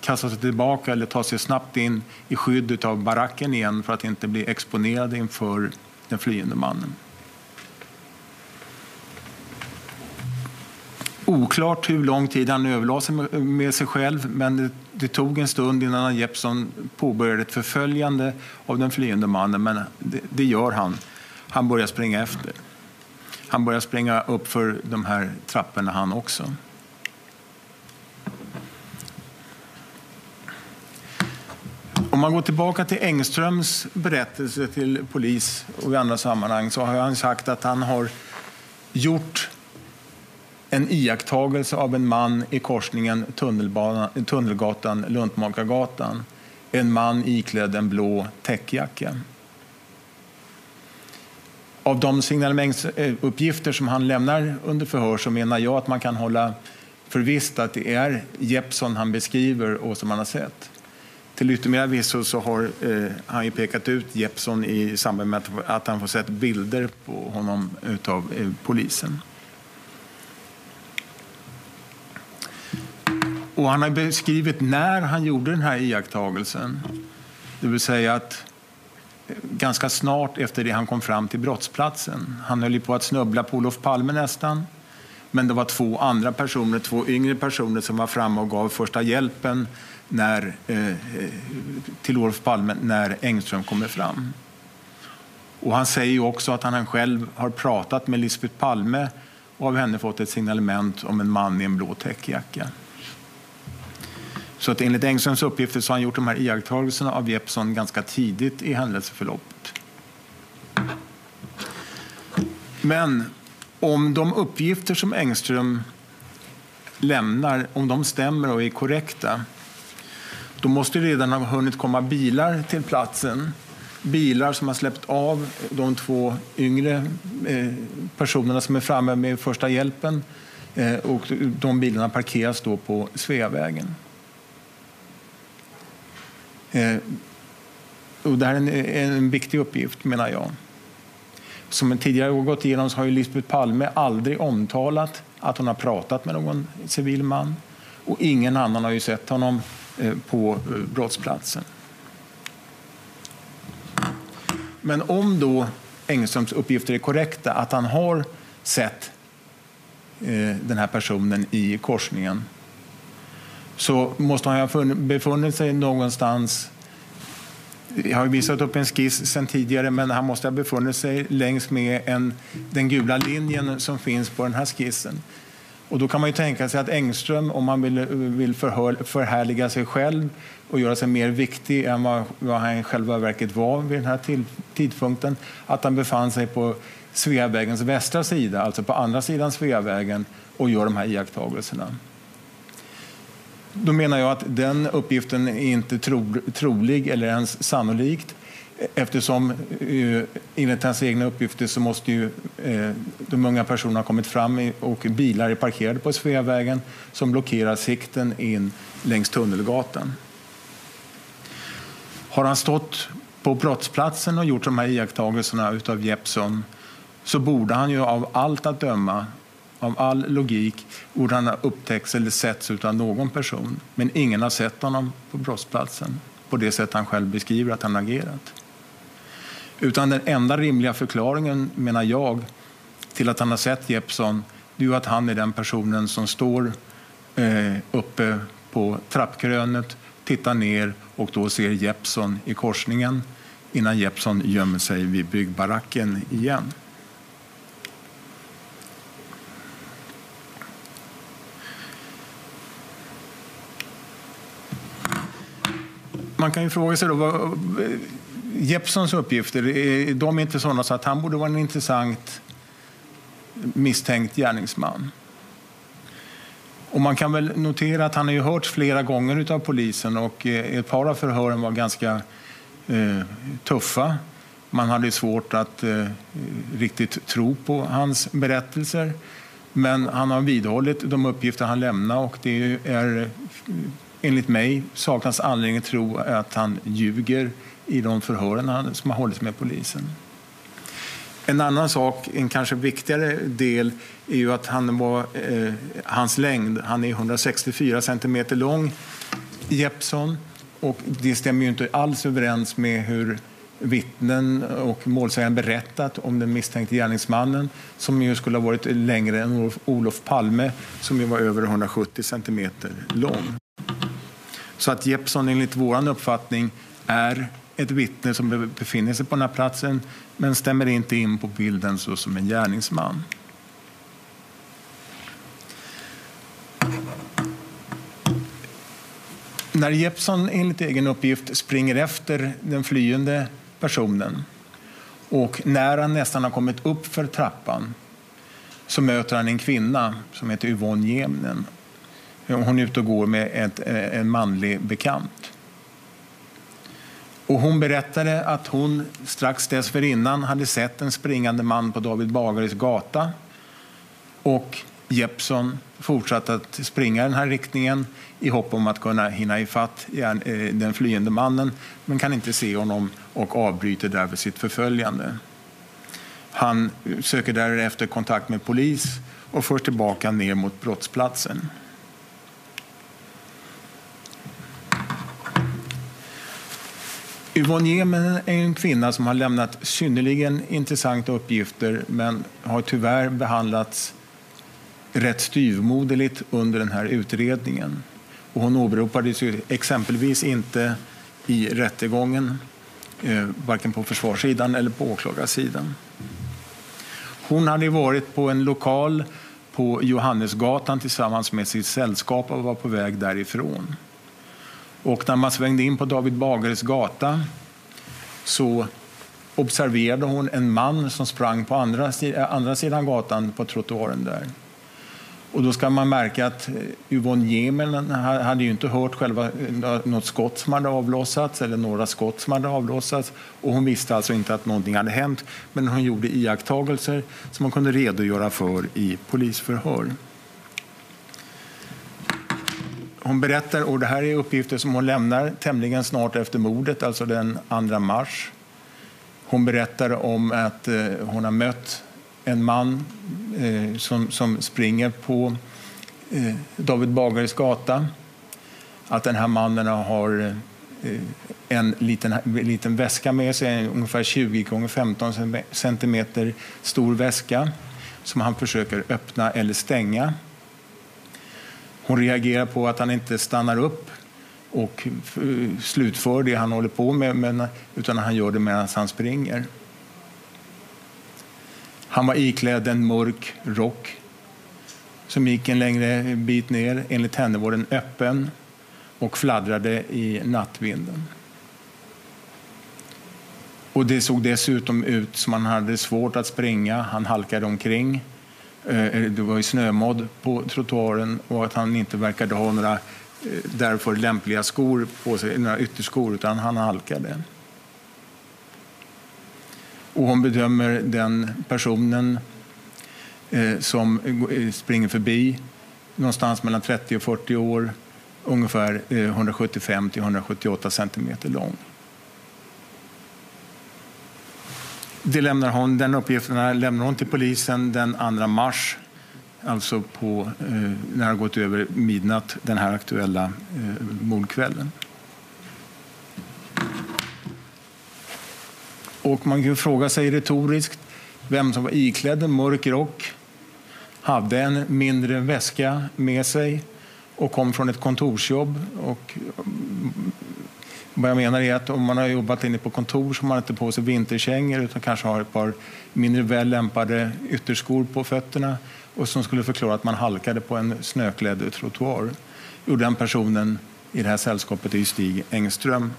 kastar sig tillbaka eller tar sig snabbt in i skydd av baracken igen för att inte bli exponerad inför den flyende mannen. Oklart hur lång tid han överlade sig med sig själv men det, tog en stund innan Jeppsson påbörjade ett förföljande av den flyende mannen men det, det gör han. Han börjar springa efter. Han börjar springa upp för de här trapporna han också. Om man går tillbaka till Engströms berättelse till polis och i andra sammanhang så har han sagt att han har gjort en iakttagelse av en man i korsningen Tunnelgatan, Luntmakargatan. En man iklädd en blå täckjacka. Av de signaleringsuppgifter som han lämnar under förhör så menar jag att man kan hålla för visst att det är Jeppsson han beskriver och som han har sett. Till yttermera visso så har eh, han ju pekat ut Jeppsson i samband med att, att han får sett bilder på honom utav eh, polisen. Och han har beskrivit när han gjorde den här iakttagelsen. Det vill säga att eh, ganska snart efter det han kom fram till brottsplatsen. Han höll på att snubbla på Olof Palme nästan. Men det var två andra personer, två yngre personer som var framme och gav första hjälpen när, eh, eh, till Olof Palme när Engström kommer fram. Och han säger också att han själv har pratat med Lisbeth Palme och av henne fått ett signalement om en man i en blå täckjacka. Så att enligt Engströms uppgifter så har han gjort de här iakttagelserna av Jeppsson ganska tidigt i händelseförloppet. Men om de uppgifter som Engström lämnar, om de stämmer och är korrekta, då måste det redan ha hunnit komma bilar till platsen. Bilar som har släppt av de två yngre eh, personerna som är framme med första hjälpen. Eh, och de bilarna parkeras då på Sveavägen. Eh, och det här är en, en viktig uppgift, menar jag. Som tidigare har gått igenom så har ju Lisbeth Palme aldrig omtalat att hon har pratat med någon civil man. Och ingen annan har ju sett honom eh, på eh, brottsplatsen. Men om då Engströms uppgifter är korrekta, att han har sett den här personen i korsningen så måste han ha befunnit sig någonstans jag har visat upp en skiss sen tidigare, men han måste ha befunnit sig längs med en, den gula linjen som finns på den här skissen. Och då kan man ju tänka sig att Engström, om han vill, vill förhör, förhärliga sig själv och göra sig mer viktig än vad, vad han i själva verket var vid den här till, tidpunkten, att han befann sig på Sveavägens västra sida, alltså på andra sidan Sveavägen och gör de här iakttagelserna. Då menar jag att den uppgiften är inte tro, trolig eller ens sannolikt eftersom eh, enligt hans egna uppgifter så måste ju eh, de unga personerna ha kommit fram och bilar är parkerade på Sveavägen som blockerar sikten in längs Tunnelgatan. Har han stått på brottsplatsen och gjort de här iakttagelserna utav Jeppsson så borde han ju av allt att döma, av all logik, borde han ha upptäckts eller setts av någon person. Men ingen har sett honom på brottsplatsen på det sätt han själv beskriver att han agerat. Utan den enda rimliga förklaringen, menar jag, till att han har sett Jeppsson, det är att han är den personen som står eh, uppe på trappkrönet, tittar ner och då ser Jeppsson i korsningen innan Jeppsson gömmer sig vid byggbaracken igen. Man kan ju fråga sig då, vad, Jeppsons uppgifter de är inte sådana så att han borde vara en intressant misstänkt gärningsman. Och man kan väl notera att han har ju hörts flera gånger av polisen och eh, ett par av förhören var ganska eh, tuffa. Man hade svårt att eh, riktigt tro på hans berättelser. Men han har vidhållit de uppgifter han lämnade och det är enligt mig saknas anledning att tro att han ljuger i de förhören som har hållits med polisen. En annan sak, en kanske viktigare del, är ju att han var, eh, hans längd, han är 164 centimeter lång, Jeppsson, och det stämmer ju inte alls överens med hur vittnen och målsägaren berättat om den misstänkte gärningsmannen som ju skulle ha varit längre än Olof Palme som ju var över 170 centimeter lång. Så att Jeppsson enligt vår uppfattning är ett vittne som befinner sig på den här platsen men stämmer inte in på bilden så som en gärningsman. När Jeppsson enligt egen uppgift springer efter den flyende personen och när han nästan har kommit upp för trappan så möter han en kvinna som heter Yvonne Jemnen. Hon är ute och går med ett, eh, en manlig bekant. Och hon berättade att hon strax dessförinnan hade sett en springande man på David Bagares gata. Och Jeppsson fortsatte att springa i den här riktningen i hopp om att kunna hinna ifatt eh, den flyende mannen men kan inte se honom och avbryter därför sitt förföljande. Han eh, söker därefter kontakt med polis och förs tillbaka ner mot brottsplatsen. Yvonne Jemen är en kvinna som har lämnat synnerligen intressanta uppgifter men har tyvärr behandlats rätt styvmoderligt under den här utredningen. Och hon åberopades ju exempelvis inte i rättegången, eh, varken på försvarssidan eller på åklagarsidan. Hon hade varit på en lokal på Johannesgatan tillsammans med sitt sällskap och var på väg därifrån. Och när man svängde in på David Bagares gata så observerade hon en man som sprang på andra, eh, andra sidan gatan på trottoaren där. Och då ska man märka att eh, Yvonne Gemel hade ju inte hört själva eh, något skott som hade avlossats eller några skott som hade avlossats och hon visste alltså inte att någonting hade hänt men hon gjorde iakttagelser som hon kunde redogöra för i polisförhör. Hon berättar, och det här är uppgifter som hon lämnar tämligen snart efter mordet, alltså den 2 mars. Hon berättar om att eh, hon har mött en man eh, som, som springer på eh, David Bagares gata. Att den här mannen har eh, en liten, liten väska med sig, ungefär 20 gånger 15 centimeter stor väska som han försöker öppna eller stänga. Hon reagerar på att han inte stannar upp och eh, slutför det han håller på med, men, utan han gör det medan han springer. Han var iklädd en mörk rock som gick en längre bit ner. Enligt henne var den öppen och fladdrade i nattvinden. Och det såg dessutom ut som han hade svårt att springa. Han halkade omkring. Eh, eh, det var ju snömodd på trottoaren och att han inte verkade ha några eh, därför lämpliga skor på sig, några ytterskor, utan han halkade. Och hon bedömer den personen som springer förbi någonstans mellan 30 och 40 år, ungefär 175 till 178 centimeter lång. Det lämnar hon, den uppgiften lämnar hon till polisen den 2 mars, alltså på, eh, när det har gått över midnatt den här aktuella eh, mordkvällen. Och man kan fråga sig retoriskt vem som var iklädd en mörk rock, hade en mindre väska med sig och kom från ett kontorsjobb och mm, vad jag menar är att om man har jobbat inne på kontor så har man inte på sig vinterkängor utan kanske har ett par mindre väl lämpade ytterskor på fötterna och som skulle förklara att man halkade på en snöklädd trottoar. Jo, den personen i det här sällskapet är Stig Engström.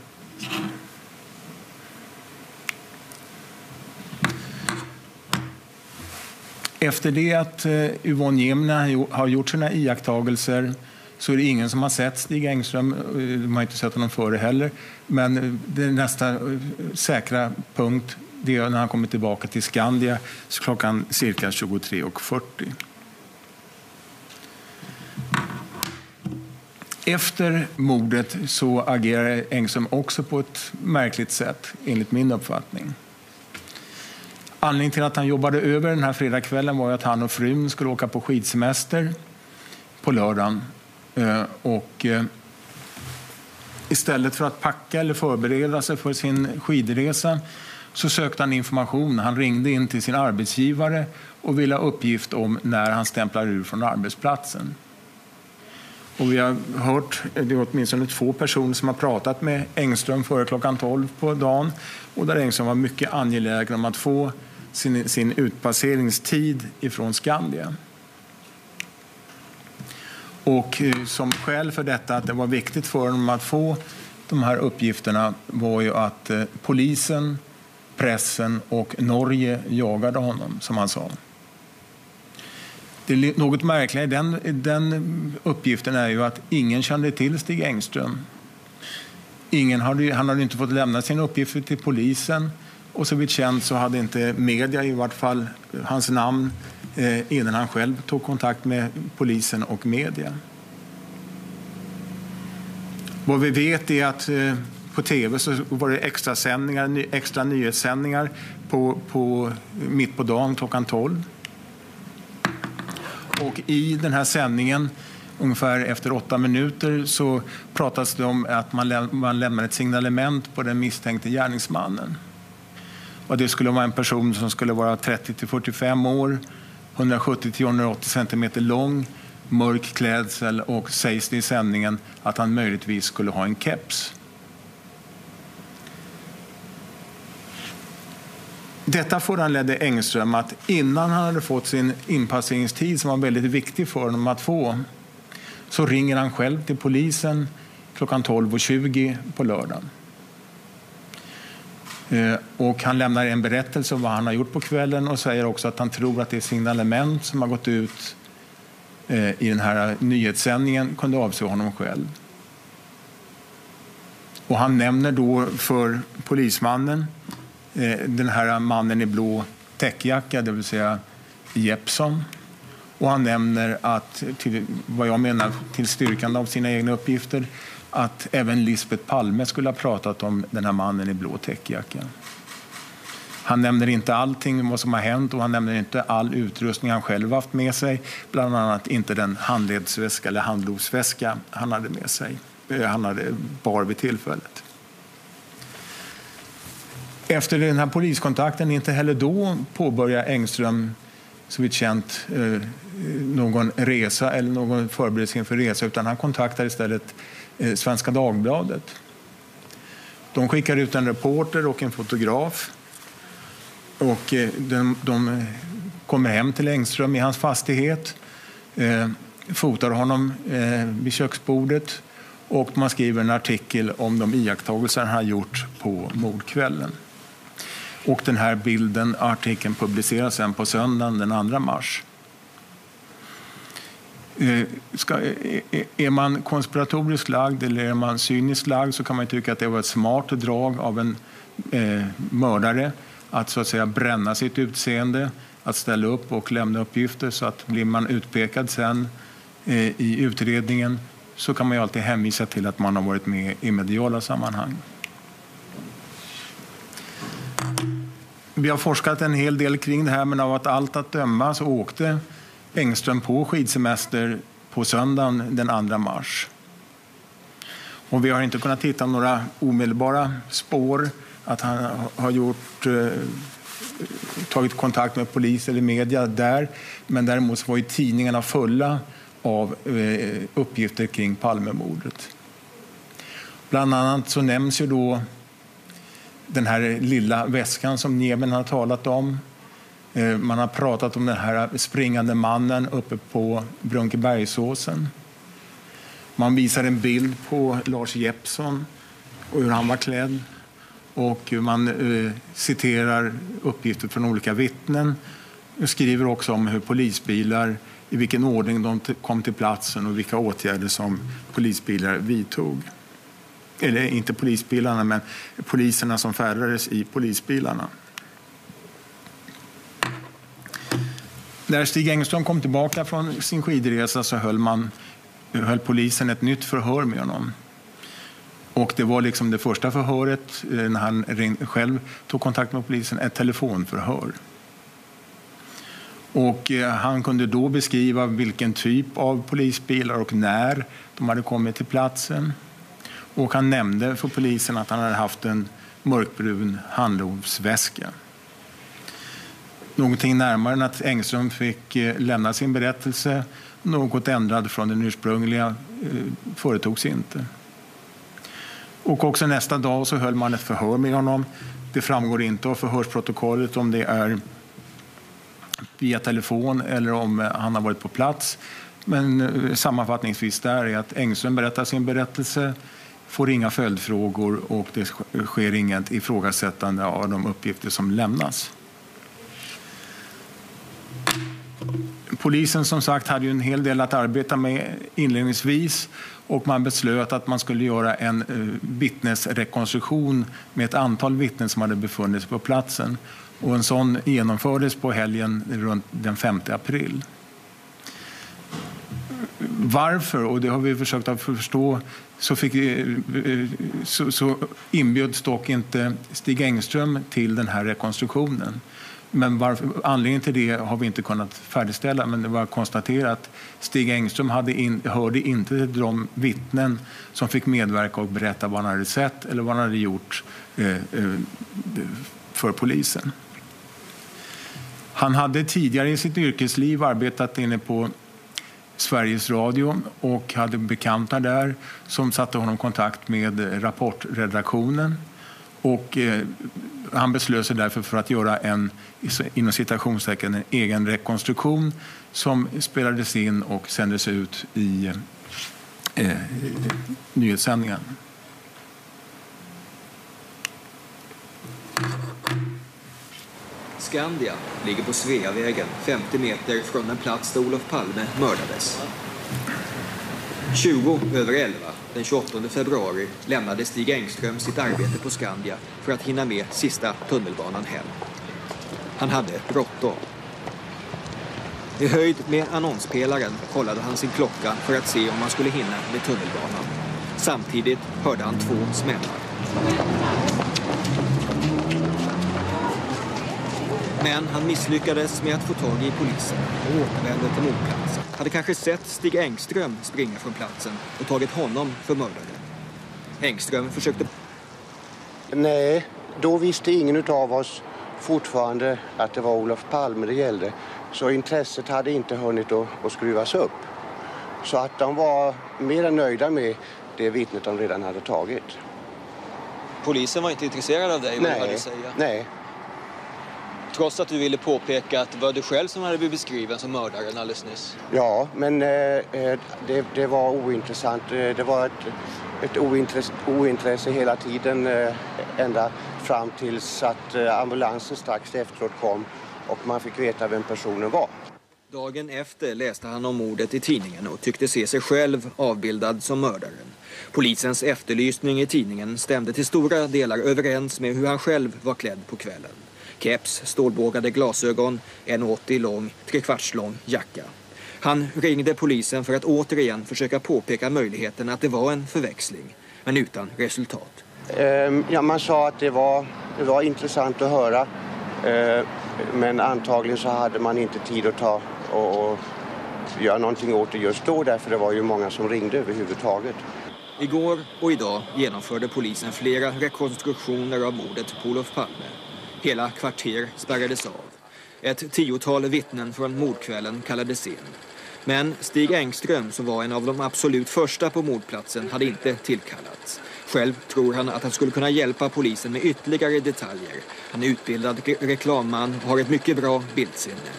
Efter det att eh, Yvonne Jemna har gjort sina iakttagelser så är det ingen som har sett Stig Engström. Eh, de har inte sett honom före heller. Men eh, det nästa eh, säkra punkt det är när han kommer tillbaka till Skandia klockan cirka 23.40. Efter mordet så agerar Engström också på ett märkligt sätt, enligt min uppfattning. Anledningen till att han jobbade över den här fredagskvällen var att han och frun skulle åka på skidsemester på lördagen Eh, och eh, istället för att packa eller förbereda sig för sin skidresa så sökte han information. Han ringde in till sin arbetsgivare och ville ha uppgift om när han stämplar ur från arbetsplatsen. Och vi har hört, det är åtminstone två personer som har pratat med Engström före klockan 12 på dagen och där Engström var mycket angelägen om att få sin, sin utpasseringstid ifrån Skandia. Och eh, som skäl för detta, att det var viktigt för honom att få de här uppgifterna, var ju att eh, polisen, pressen och Norge jagade honom, som han sa. Det något märkliga i den, den uppgiften är ju att ingen kände till Stig Engström. Ingen hade, han hade inte fått lämna sina uppgifter till polisen och så vitt känt så hade inte media, i vart fall eh, hans namn, eh, innan han själv tog kontakt med polisen och media. Vad vi vet är att eh, på tv så var det extra, sändningar, extra nyhetssändningar på, på, mitt på dagen klockan 12. Och i den här sändningen ungefär efter åtta minuter så pratas det om att man, läm man lämnar ett signalement på den misstänkte gärningsmannen. Och det skulle vara en person som skulle vara 30 till 45 år, 170-180 centimeter lång, mörk klädsel och sägs det i sändningen att han möjligtvis skulle ha en keps. Detta föranledde Engström att innan han hade fått sin inpasseringstid som var väldigt viktig för honom att få så ringer han själv till polisen klockan 12.20 på lördagen. Eh, och han lämnar en berättelse om vad han har gjort på kvällen och säger också att han tror att det signalement som har gått ut eh, i den här nyhetssändningen kunde avse honom själv. Och han nämner då för polismannen eh, den här mannen i blå täckjacka, det vill säga Jeppson. Och han nämner att, till, vad jag menar, till styrkande av sina egna uppgifter att även Lisbet Palme skulle ha pratat om den här mannen i blå täckjacka. Han nämner inte allting vad som har hänt och han nämner inte all utrustning han själv haft med sig. Bland annat inte den handledsväska eller handlovsväska han hade med sig. Eh, han hade bar vid tillfället. Efter den här poliskontakten, inte heller då påbörjar Engström så vitt känt eh, någon resa eller någon förberedelse inför resa utan han kontaktar istället Eh, Svenska Dagbladet. De skickar ut en reporter och en fotograf. Och eh, de, de eh, kommer hem till Engström i hans fastighet eh, fotar honom eh, vid köksbordet och man skriver en artikel om de iakttagelser han har gjort på mordkvällen. Och den här bilden, artikeln publiceras sen på söndagen den 2 mars. Eh, ska, eh, eh, är man konspiratoriskt lagd eller är man cyniskt lagd så kan man tycka att det var ett smart drag av en eh, mördare att så att säga bränna sitt utseende, att ställa upp och lämna uppgifter så att blir man utpekad sen eh, i utredningen så kan man ju alltid hänvisa till att man har varit med i mediala sammanhang. Vi har forskat en hel del kring det här men av att allt att döma så åkte Engström på skidsemester på söndagen den 2 mars. Och vi har inte kunnat hitta några omedelbara spår att han har gjort, eh, tagit kontakt med polis eller media där. Men däremot var ju tidningarna fulla av eh, uppgifter kring Palmemordet. Bland annat så nämns ju då den här lilla väskan som Niemen har talat om. Eh, man har pratat om den här springande mannen uppe på Brunkebergsåsen. Man visar en bild på Lars Jeppsson och hur han var klädd. Och man eh, citerar uppgifter från olika vittnen. och skriver också om hur polisbilar, i vilken ordning de kom till platsen och vilka åtgärder som polisbilar vidtog. Eller inte polisbilarna, men poliserna som färdades i polisbilarna. När Stig Engström kom tillbaka från sin skidresa så höll, man, höll polisen ett nytt förhör med honom. Och det var liksom det första förhöret eh, när han själv tog kontakt med polisen, ett telefonförhör. Och eh, han kunde då beskriva vilken typ av polisbilar och när de hade kommit till platsen. Och han nämnde för polisen att han hade haft en mörkbrun handlovsväska. Någonting närmare än att Engström fick eh, lämna sin berättelse, något ändrad från den ursprungliga, eh, företogs inte. Och också nästa dag så höll man ett förhör med honom. Det framgår inte av förhörsprotokollet om det är via telefon eller om eh, han har varit på plats. Men sammanfattningsvis där är att Engström berättar sin berättelse, får inga följdfrågor och det sker inget ifrågasättande av de uppgifter som lämnas. Polisen som sagt hade ju en hel del att arbeta med inledningsvis och man beslöt att man skulle göra en eh, vittnesrekonstruktion med ett antal vittnen som hade befunnit sig på platsen. Och en sån genomfördes på helgen runt den 5 april. Varför, och det har vi försökt att förstå, så, fick, eh, eh, så, så inbjöds dock inte Stig Engström till den här rekonstruktionen. Men varför, anledningen till det har vi inte kunnat färdigställa, men det var konstaterat att Stig Engström hade in, hörde inte till de vittnen som fick medverka och berätta vad han hade sett eller vad han hade gjort eh, eh för polisen. Han hade tidigare i sitt yrkesliv arbetat inne på Sveriges Radio och hade bekanta där som satte honom i kontakt med Rapportredaktionen. Och eh, han beslöt sig därför för att göra en, inom citationstecken, en egen rekonstruktion som spelades in och sändes ut i eh, nyhetssändningen. Skandia ligger på Sveavägen 50 meter från den plats där Olof Palme mördades. 20 över 11 den 28 februari lämnade Stig Engström sitt arbete på Skandia för att hinna med sista tunnelbanan hem. Han hade bråttom. I höjd med annonspelaren kollade han sin klocka för att se om han skulle hinna med tunnelbanan. Samtidigt hörde han två smällar. Men han misslyckades med att få tag i polisen och återvände till mordplatsen. Hade kanske sett Stig Engström springa från platsen och tagit honom för mördare. Engström försökte... Nej, då visste ingen av oss fortfarande att det var Olof Palme det gällde. Så intresset hade inte hunnit att, att skruvas upp. Så att de var mer än nöjda med det vittnet de redan hade tagit. Polisen var inte intresserad av dig, vad nej, du hade säga? Nej, Trots att du ville påpeka att det var du själv som hade blivit beskriven som mördaren alldeles nyss. Ja, men eh, eh det, det, var ointressant. Eh, det var ett, ett ointresse, ointresse hela tiden eh, ända fram tills att eh, ambulansen strax efteråt kom och man fick veta vem personen var. Dagen efter läste han om mordet i tidningen och tyckte se sig själv avbildad som mördaren. Polisens efterlysning i tidningen stämde till stora delar överens med hur han själv var klädd på kvällen. Keps, stålbågade glasögon, 1,80 lång, trekvarts lång jacka. Han ringde polisen för att återigen försöka påpeka möjligheten att det var en förväxling, men utan resultat. Um, ja, man sa att det var, det var intressant att höra, uh, men antagligen så hade man inte tid att ta och, och göra någonting åt det just då, därför det var ju många som ringde överhuvudtaget. Igår och idag genomförde polisen flera rekonstruktioner av mordet på Olof Palme. Hela kvarter spärrades av. Ett tiotal vittnen från mordkvällen kallades in. Men Stig Engström, som var en av de absolut första på mordplatsen, hade inte tillkallats. Själv tror han att han skulle kunna hjälpa polisen med ytterligare detaljer. Han är utbildad reklamman och har ett mycket bra bildsinne.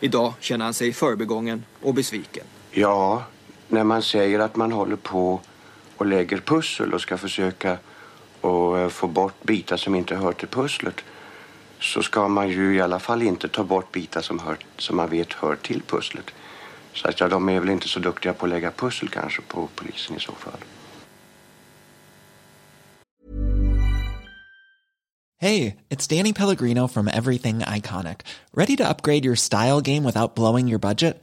Idag känner han sig förbegången och besviken. Ja, när man säger att man håller på och lägger pussel och ska försöka och eh, få bort bitar som inte hör till pusslet så ska man ju i alla fall inte ta bort bitar som, hör, som man vet hör till pusslet. Så att ja, de är väl inte så duktiga på att lägga pussel kanske på polisen i så fall. Hej, it's Danny Pellegrino from Everything Iconic. Ready to upgrade your style game without blowing your budget?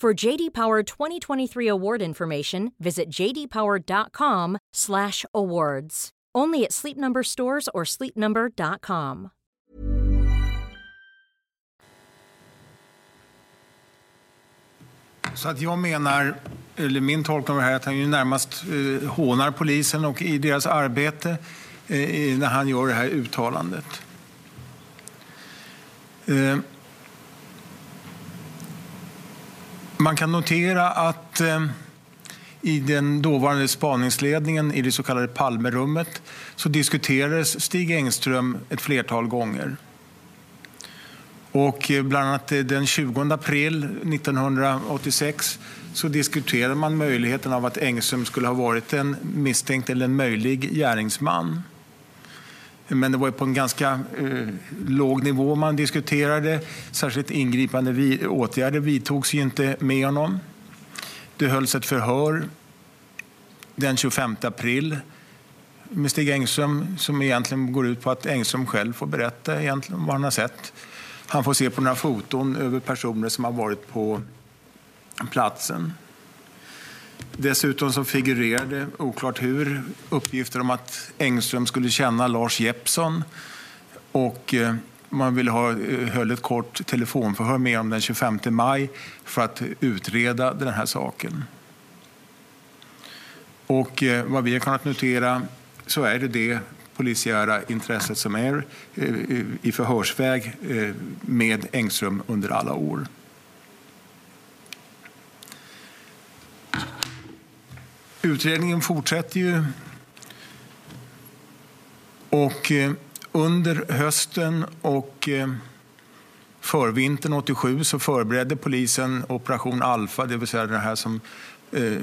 For JD Power 2023 award information, visit jdpower.com/awards. Only at Sleep Number stores or sleepnumber.com. Så att jag menar, eller min tolkning av det här, att han ju närmast eh, hånar polisen och i deras arbete eh, när han gör det här uttalandet. Eh, man kan notera att eh, i den dåvarande spaningsledningen i det så kallade Palmerummet så diskuterades Stig Engström ett flertal gånger. Och eh, bland annat eh, den 20 april 1986 så diskuterade man möjligheten av att Engström skulle ha varit en misstänkt eller en möjlig gärningsman. Men det var på en ganska eh, låg nivå man diskuterade. Särskilt ingripande vi, åtgärder vidtogs ju inte med honom. Det hölls ett förhör den 25 april med Stig Engström som egentligen går ut på att Engström själv får berätta egentligen vad han har sett. Han får se på några foton över personer som har varit på platsen. Dessutom så figurerade, oklart hur, uppgifter om att Engström skulle känna Lars Jeppsson och eh, man ville ha, eh, höll ett kort telefonförhör med honom den 25 maj för att utreda den här saken. Och eh, vad vi har kunnat notera så är det det polisiära intresset som är i förhörsväg med Engström under alla år. Utredningen fortsätter ju. Och eh, under hösten och eh, förvintern 87 så förberedde polisen Operation Alfa, det vill säga det här som eh,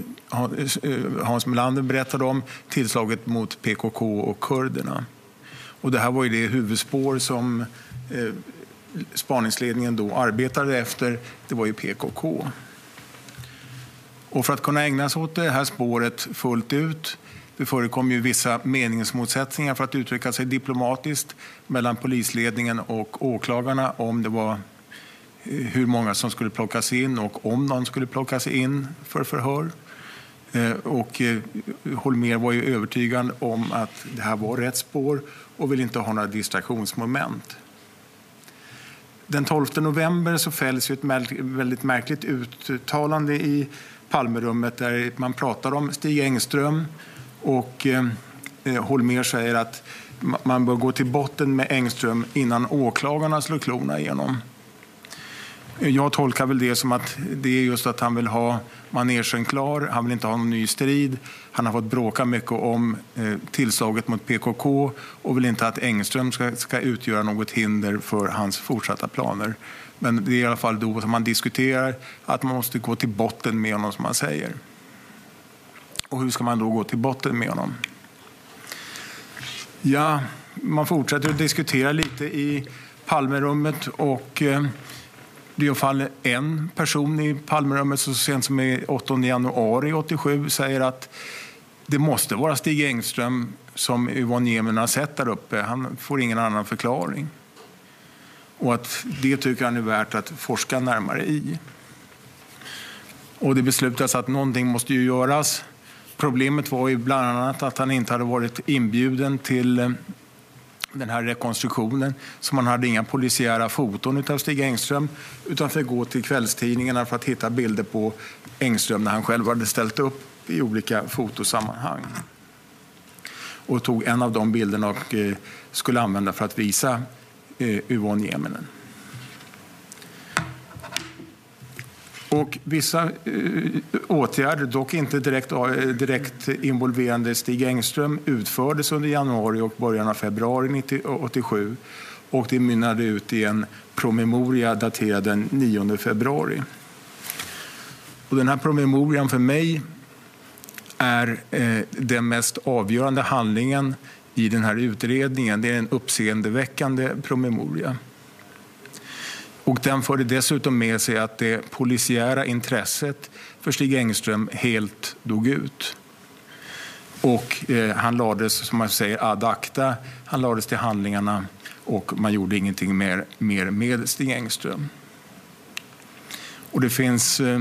Hans Melander berättade om, tillslaget mot PKK och kurderna. Och det här var ju det huvudspår som spaningsledningen då arbetade efter, det var ju PKK. Och för att kunna ägna sig åt det här spåret fullt ut det förekom ju vissa meningsmotsättningar för att uttrycka sig diplomatiskt mellan polisledningen och åklagarna om det var eh, hur många som skulle plockas in och om någon skulle plockas in för förhör. Eh, och eh, Holmer var ju övertygad om att det här var rätt spår och ville inte ha några distraktionsmoment. Den 12 november så fälls ett väldigt märkligt uttalande i Palmerummet där man pratar om Stig Engström och eh, eh Holmer säger att man bör gå till botten med Engström innan åklagarna slår klorna igenom. Jag tolkar väl det som att det är just att han vill ha manegen klar, han vill inte ha någon ny strid. Han har fått bråka mycket om eh, tillslaget mot PKK och vill inte att Engström ska, ska utgöra något hinder för hans fortsatta planer. Men det är i alla fall då som man diskuterar att man måste gå till botten med honom som man säger. Och hur ska man då gå till botten med honom? Ja, man fortsätter att diskutera lite i Palmerummet och eh, det är i alla fall en person i Palmerummet så sent som i 8 januari 87 säger att det måste vara Stig Engström som Yvonne Jemen har sett där uppe. Han får ingen annan förklaring. Och att det tycker han är värt att forska närmare i. Och det beslutades att någonting måste ju göras. Problemet var ju bland annat att han inte hade varit inbjuden till eh, den här rekonstruktionen. Så man hade inga polisiära foton av Stig Engström utan fick gå till kvällstidningarna för att hitta bilder på Engström när han själv hade ställt upp i olika fotosammanhang. Och tog en av de bilderna och eh, skulle använda för att visa Eh, Yvonne Jemenen. Och vissa eh, åtgärder, dock inte direkt, eh, direkt involverande Stig Engström, utfördes under januari och början av februari 1987 och det mynnade ut i en promemoria daterad den 9 februari. Och den här promemorian för mig är eh, den mest avgörande handlingen i den här utredningen. Det är en uppseendeväckande promemoria. Och den förde dessutom med sig att det polisiära intresset för Stig Engström helt dog ut. Och eh, han lades, som man säger, ad acta. Han lades till handlingarna och man gjorde ingenting mer, mer med Stig Engström. Och det finns, eh,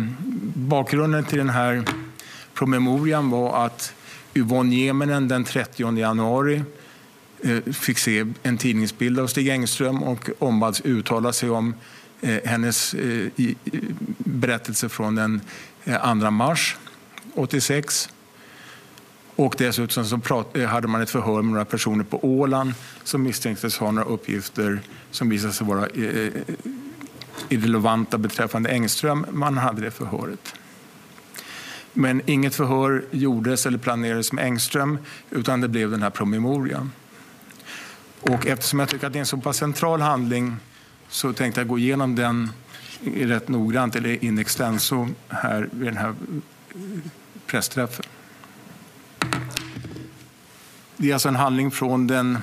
bakgrunden till den här promemorian var att Yvonne Jemenen den 30 januari eh, fick se en tidningsbild av Stig Engström och ombads uttala sig om eh, hennes eh, berättelse från den 2 mars 86. Och dessutom så hade man ett förhör med några personer på Åland som misstänktes ha några uppgifter som visade sig vara irrelevanta beträffande Engström. Man hade det förhöret. Men inget förhör gjordes eller planerades med Engström utan det blev den här promemorian. Och eftersom jag tycker att det är en så pass central handling så tänkte jag gå igenom den rätt noggrant, eller in extenso, här vid den här pressträffen. Det är alltså en handling från den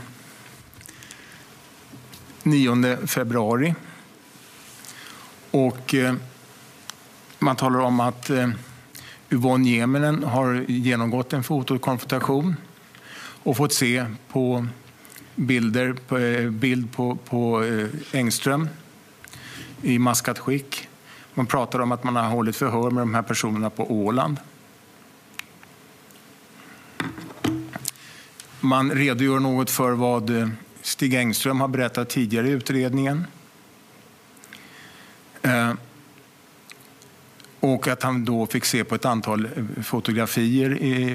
9 februari. Och eh, man talar om att eh, Yvonne Jemenen har genomgått en fotokonfrontation och fått se på bilder, på, eh, bild på, på eh, Engström i maskat skick. Man pratar om att man har hållit förhör med de här personerna på Åland. Man redogör något för vad eh, Stig Engström har berättat tidigare i utredningen. Och att han då fick se på ett antal eh, fotografier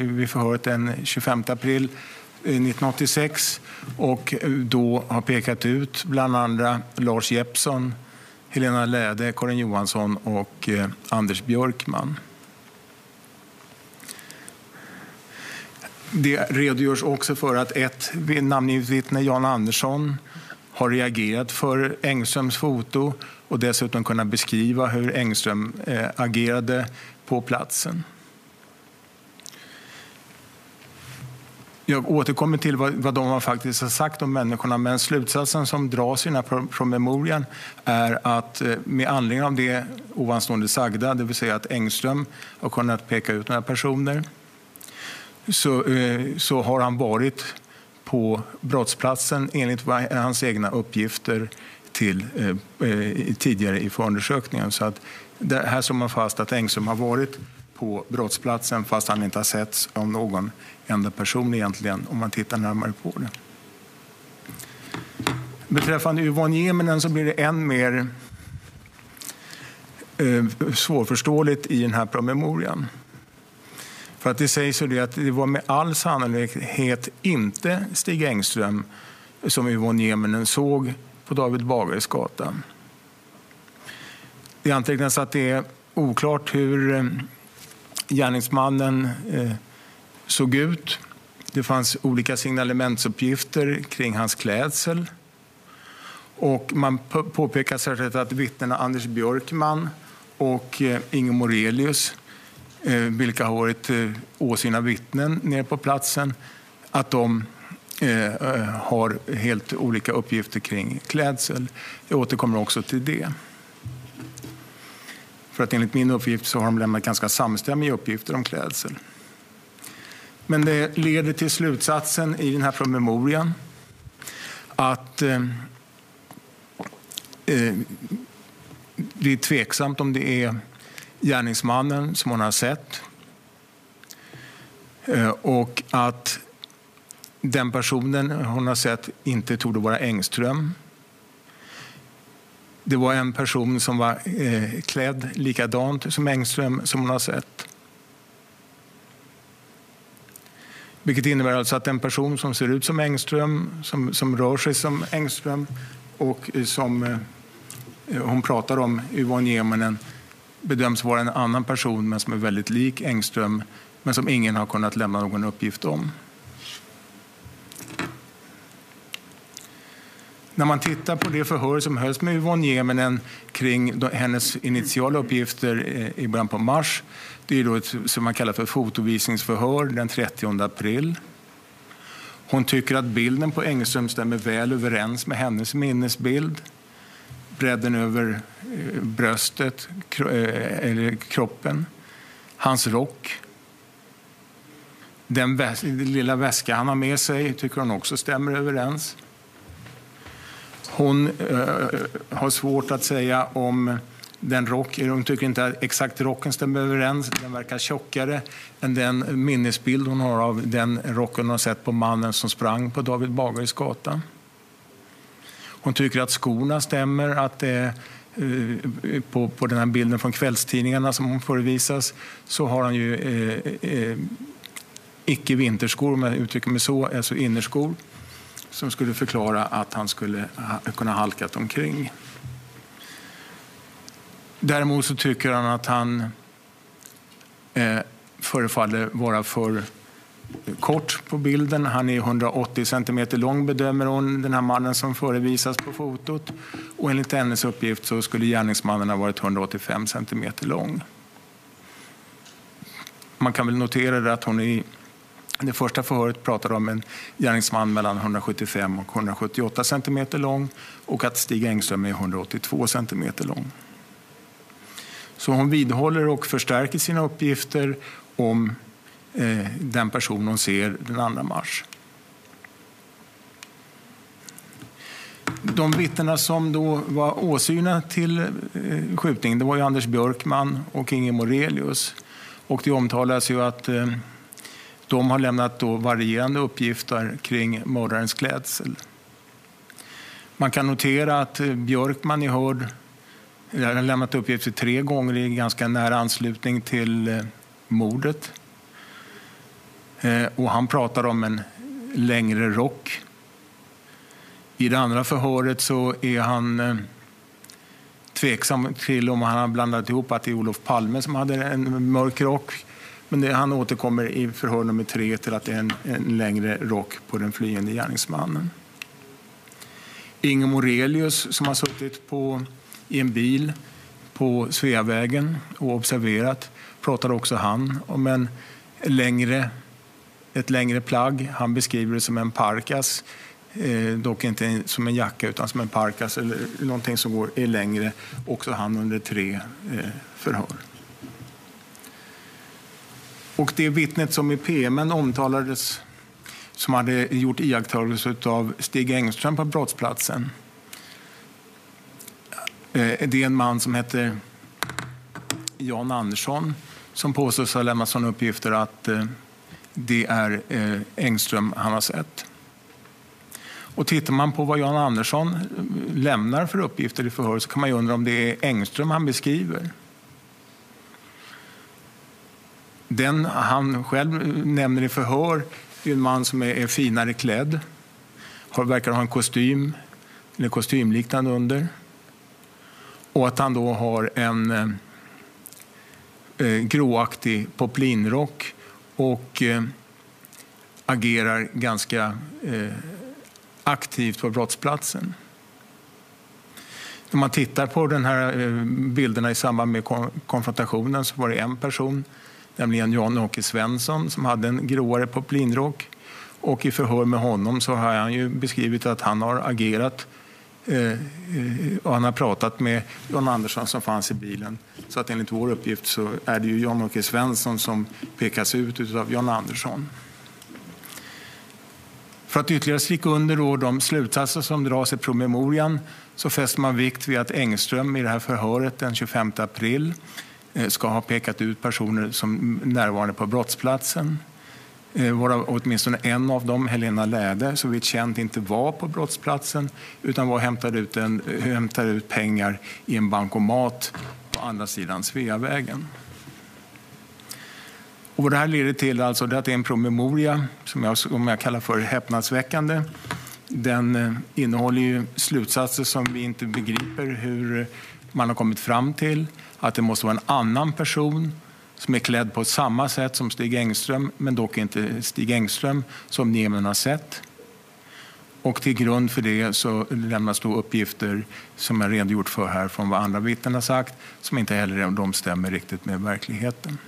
vid förhöret den 25 april eh, 1986 och eh, då har pekat ut bland andra Lars Jeppsson, Helena Läde, Karin Johansson och Anders Björkman. Det redogörs också för att ett namngivet vittne, Jan Andersson, har reagerat för Engströms foto och dessutom kunnat beskriva hur Engström eh, agerade på platsen. Jag återkommer till vad, vad de har faktiskt har sagt om människorna men slutsatsen som dras i den här promemorian är att eh, med anledning av det ovanstående sagda, det vill säga att Engström har kunnat peka ut några personer, så, eh, så har han varit på brottsplatsen enligt hans egna uppgifter till, eh, eh, tidigare i förundersökningen. Så att det, här slår man fast att Engström har varit på brottsplatsen fast han inte har setts av någon enda person egentligen om man tittar närmare på det. Beträffande Yvonne Jemenen så blir det än mer eh, svårförståeligt i den här promemorian. För att det sägs ju det att det var med all sannolikhet inte Stig Engström som Yvonne Nieminen såg på David Bagares gata. Det antecknas att det är oklart hur eh, gärningsmannen eh, såg ut. Det fanns olika signalementsuppgifter kring hans klädsel. Och man påpekar särskilt att vittnena Anders Björkman och eh, Inge Morelius, Eh, vilka har varit eh, åsyna vittnen nere på platsen, att de eh, har helt olika uppgifter kring klädsel. Jag återkommer också till det. För att enligt min uppgift så har de lämnat ganska samstämmiga uppgifter om klädsel. Men det leder till slutsatsen i den här promemorian att eh, eh, det är tveksamt om det är gärningsmannen som hon har sett eh, och att den personen hon har sett inte torde vara Engström det var en person som var eh, klädd likadant som Engström som hon har sett. Vilket innebär alltså att en person som ser ut som Engström, som, som rör sig som Engström och som eh, hon pratar om, Yvonne Jemanen, bedöms vara en annan person men som är väldigt lik Engström men som ingen har kunnat lämna någon uppgift om. När man tittar på det förhör som hölls med Yvonne Jemenen kring hennes initiala uppgifter eh, i början på mars, det är då ett som man kallar för fotovisningsförhör den 30 april. Hon tycker att bilden på Engström stämmer väl överens med hennes minnesbild. Bredden över bröstet, eh, eller kroppen, hans rock. Den lilla väska han har med sig tycker hon också stämmer överens. Hon eh, har svårt att säga om den rock, hon tycker inte att exakt rocken stämmer överens. Den verkar tjockare än den minnesbild hon har av den rocken hon har sett på mannen som sprang på David Bagares gata. Hon tycker att skorna stämmer, att det eh, Eh, på, på den här bilden från kvällstidningarna som hon förevisas så har han ju eh, eh, icke vinterskor, om jag uttrycker mig så, alltså innerskor som skulle förklara att han skulle kunna halkat omkring. Däremot så tycker han att han eh, förefaller vara för kort på bilden. Han är 180 cm lång bedömer hon, den här mannen som förevisas på fotot. Och enligt hennes uppgift så skulle gärningsmannen ha varit 185 cm lång. Man kan väl notera att hon i det första förhöret pratade om en gärningsman mellan 175 och 178 cm lång och att Stig Engström är 182 cm lång. Så hon vidhåller och förstärker sina uppgifter om Eh, den person hon ser den 2 mars. De vittnena som då var åsyna till eh, skjutningen det var ju Anders Björkman och Inge Morelius. Och det omtalas ju att eh, de har lämnat då varierande uppgifter kring mördarens klädsel. Man kan notera att Björkman är hörd har lämnat uppgifter tre gånger i ganska nära anslutning till mordet. Eh, och han pratar om en längre rock. I det andra förhöret så är han eh, tveksam till om han har blandat ihop att det är Olof Palme som hade en mörk rock Men det, han återkommer i förhör nummer tre till att det är en, en längre rock på den flyende gärningsmannen. Inge Morelius som har suttit på, i en bil på Sveavägen och observerat pratar också han om en längre, ett längre plagg. Han beskriver det som en parkas, eh, dock inte som en jacka utan som en parkas eller någonting som går, är längre. Också han under tre eh, förhör. Och det vittnet som i PMen omtalades som hade gjort iakttagelser av Stig Engström på brottsplatsen. Eh, det är en man som heter Jan Andersson som påstås ha lämnat sådana uppgifter att eh, det är eh, Engström han har sett. Och tittar man på vad Jan Andersson eh, lämnar för uppgifter i förhör så kan man undra om det är Engström han beskriver. Den han själv eh, nämner i förhör är en man som är, finare klädd, har, verkar ha en kostym eller kostymliknande under. Och att han då har en eh, eh, gråaktig poplinrock och eh, agerar ganska eh, aktivt på brottsplatsen. Om man tittar på den här eh, bilderna i samband med konfrontationen så var det en person, nämligen Jan-Åke Svensson, som hade en gråare poplinrock. Och i förhör med honom så har han ju beskrivit att han har agerat eh, Eh, eh, och han har pratat med John Andersson som fanns i bilen. Så att enligt vår uppgift så är det ju John-Åke Svensson som pekas ut av John Andersson. För att ytterligare slicka under då de slutsatser som dras i promemorian så fäster man vikt vid att Engström i det här förhöret den 25 april eh, ska ha pekat ut personer som närvarande på brottsplatsen. Eh, Varav åtminstone en av dem, Helena Läde, så vitt känt inte var på brottsplatsen utan var hämtade ut, en, eh, hämtade ut pengar i en bankomat på andra sidan Sveavägen. Och vad det här leder till alltså, det är att det är en promemoria som jag, som jag kallar för häpnadsväckande. Den eh, innehåller ju slutsatser som vi inte begriper hur man har kommit fram till. Att det måste vara en annan person som är klädd på samma sätt som Stig Engström, men dock inte Stig Engström som Niemen har sett. Och till grund för det så lämnas då uppgifter som jag redogjort för här från vad andra vittnen har sagt, som inte heller de stämmer riktigt med verkligheten.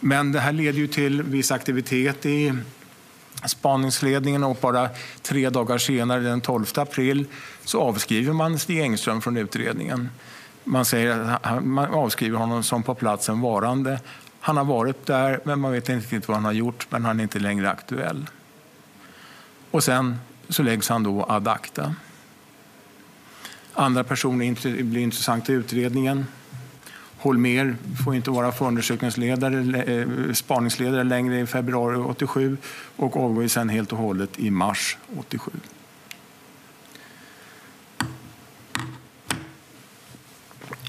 Men det här leder ju till viss aktivitet i spaningsledningen och bara tre dagar senare, den 12 april, så avskriver man Stig Engström från utredningen. Man, säger att man avskriver honom som på platsen varande. Han har varit där, men man vet inte riktigt vad han har gjort, men han är inte längre aktuell. Och sen så läggs han då ad acta. Andra personer blir intressanta i utredningen. Holmer får inte vara förundersökningsledare, eh, spaningsledare längre i februari 87 och avgår sen helt och hållet i mars 87.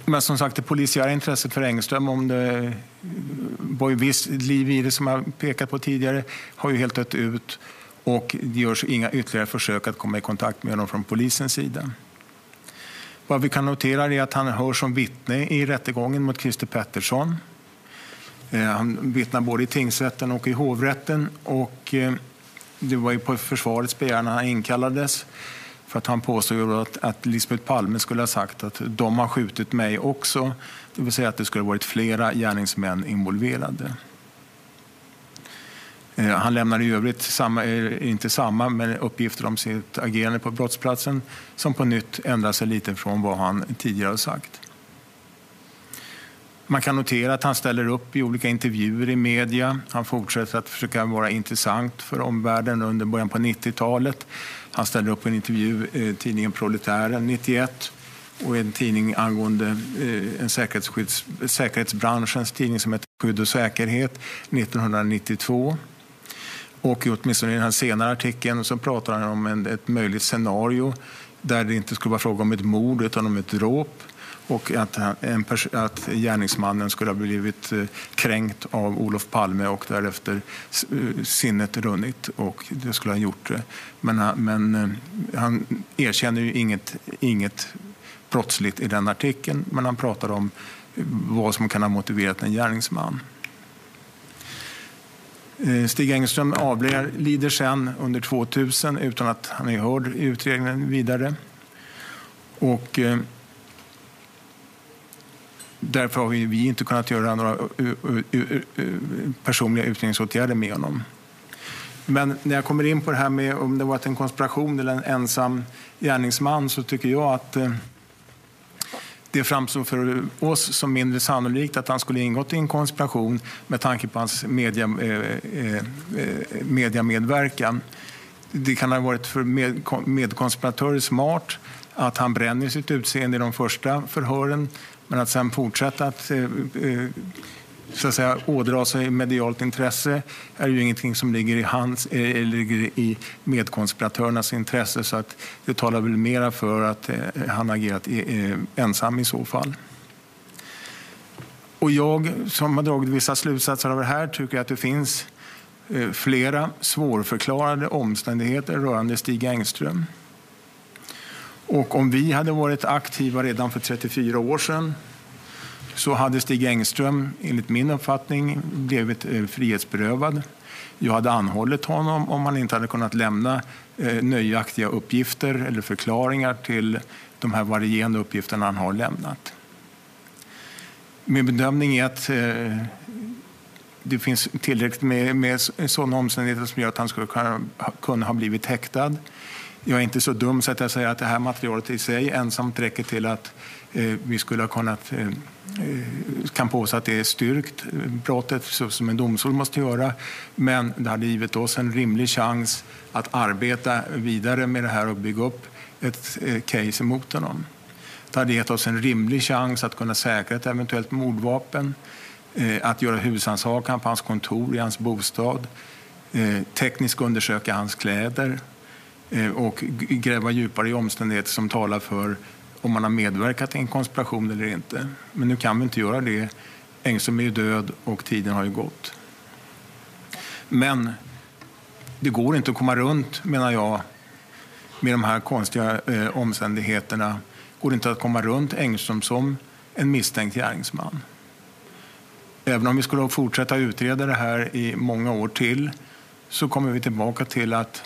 Men som sagt, det polisiära intresset för Engström, om det var ju visst liv i det som jag pekat på tidigare, har ju helt dött ut och det görs inga ytterligare försök att komma i kontakt med honom från polisens sida. Vad vi kan notera är att han hörs som vittne i rättegången mot Christer Pettersson. Eh, han vittnar både i tingsrätten och i hovrätten och eh, det var ju på försvarets begäran han inkallades. För att han påstod att, att Lisbeth Palme skulle ha sagt att de har skjutit mig också. Det vill säga att det skulle ha varit flera gärningsmän involverade. Eh, han lämnar i övrigt samma, eh, inte samma, men uppgifter om sitt agerande på brottsplatsen som på nytt ändrar sig lite från vad han tidigare har sagt. Man kan notera att han ställer upp i olika intervjuer i media. Han fortsätter att försöka vara intressant för omvärlden under början på 90-talet. Han ställer upp i en intervju i tidningen Proletären 91 och en tidning angående eh, en säkerhetsskydds, säkerhetsbranschens tidning som heter Skydd och säkerhet 1992. Och åtminstone i den här senare artikeln så pratar han om en, ett möjligt scenario där det inte skulle vara fråga om ett mord utan om ett dråp och att, en att gärningsmannen skulle ha blivit eh, kränkt av Olof Palme och därefter eh, sinnet runnit och det skulle ha gjort det. Men, men han erkänner ju inget, inget brottsligt i den artikeln, men han pratar om vad som kan ha motiverat en gärningsman. Stig Engström avlider sen under 2000 utan att han är hörd i utredningen vidare. Och, därför har vi, inte kunnat göra några personliga utredningsåtgärder med honom. Men när jag kommer in på det här med om det varit en konspiration eller en ensam gärningsman så tycker jag att eh, det framstår för oss som mindre sannolikt att han skulle ingått i en konspiration med tanke på hans media, eh, eh, mediamedverkan. Det kan ha varit för med, medkonspiratörer smart att han bränner sitt utseende i de första förhören men att sen fortsätta att eh, eh, så att säga, ådra sig medialt intresse är ju ingenting som ligger i, hans, eller ligger i medkonspiratörernas intresse. Så att det talar väl mera för att han agerat ensam i så fall. Och jag som har dragit vissa slutsatser av det här tycker att det finns flera svårförklarade omständigheter rörande Stig Engström. Och om vi hade varit aktiva redan för 34 år sedan så hade Stig Engström, enligt min uppfattning, blivit eh, frihetsberövad. Jag hade anhållit honom om han inte hade kunnat lämna eh, nöjaktiga uppgifter eller förklaringar till de här varierande uppgifterna han har lämnat. Min bedömning är att eh, det finns tillräckligt med, med sådana omständigheter som gör att han skulle kunna, kunna ha blivit häktad. Jag är inte så dum så att jag säger att det här materialet i sig ensamt räcker till att eh, vi skulle ha kunnat eh, eh kan påstå att det är styrkt, eh, brottet, så som en domstol måste göra. Men det hade givit oss en rimlig chans att arbeta vidare med det här och bygga upp ett eh, case emot honom. Det hade gett oss en rimlig chans att kunna säkra ett eventuellt mordvapen, eh, att göra husrannsakan på hans kontor i hans bostad, tekniskt undersöka hans kläder Eh, och gräva djupare i omständigheter som talar för om man har medverkat i en konspiration eller inte. Men nu kan vi inte göra det. Engström är ju död och tiden har ju gått. Men det går inte att komma runt, menar jag, med de här konstiga eh, omständigheterna. går det inte att komma runt Engström som en misstänkt gärningsman. Även om vi skulle fortsätta utreda det här i många år till så kommer vi tillbaka till att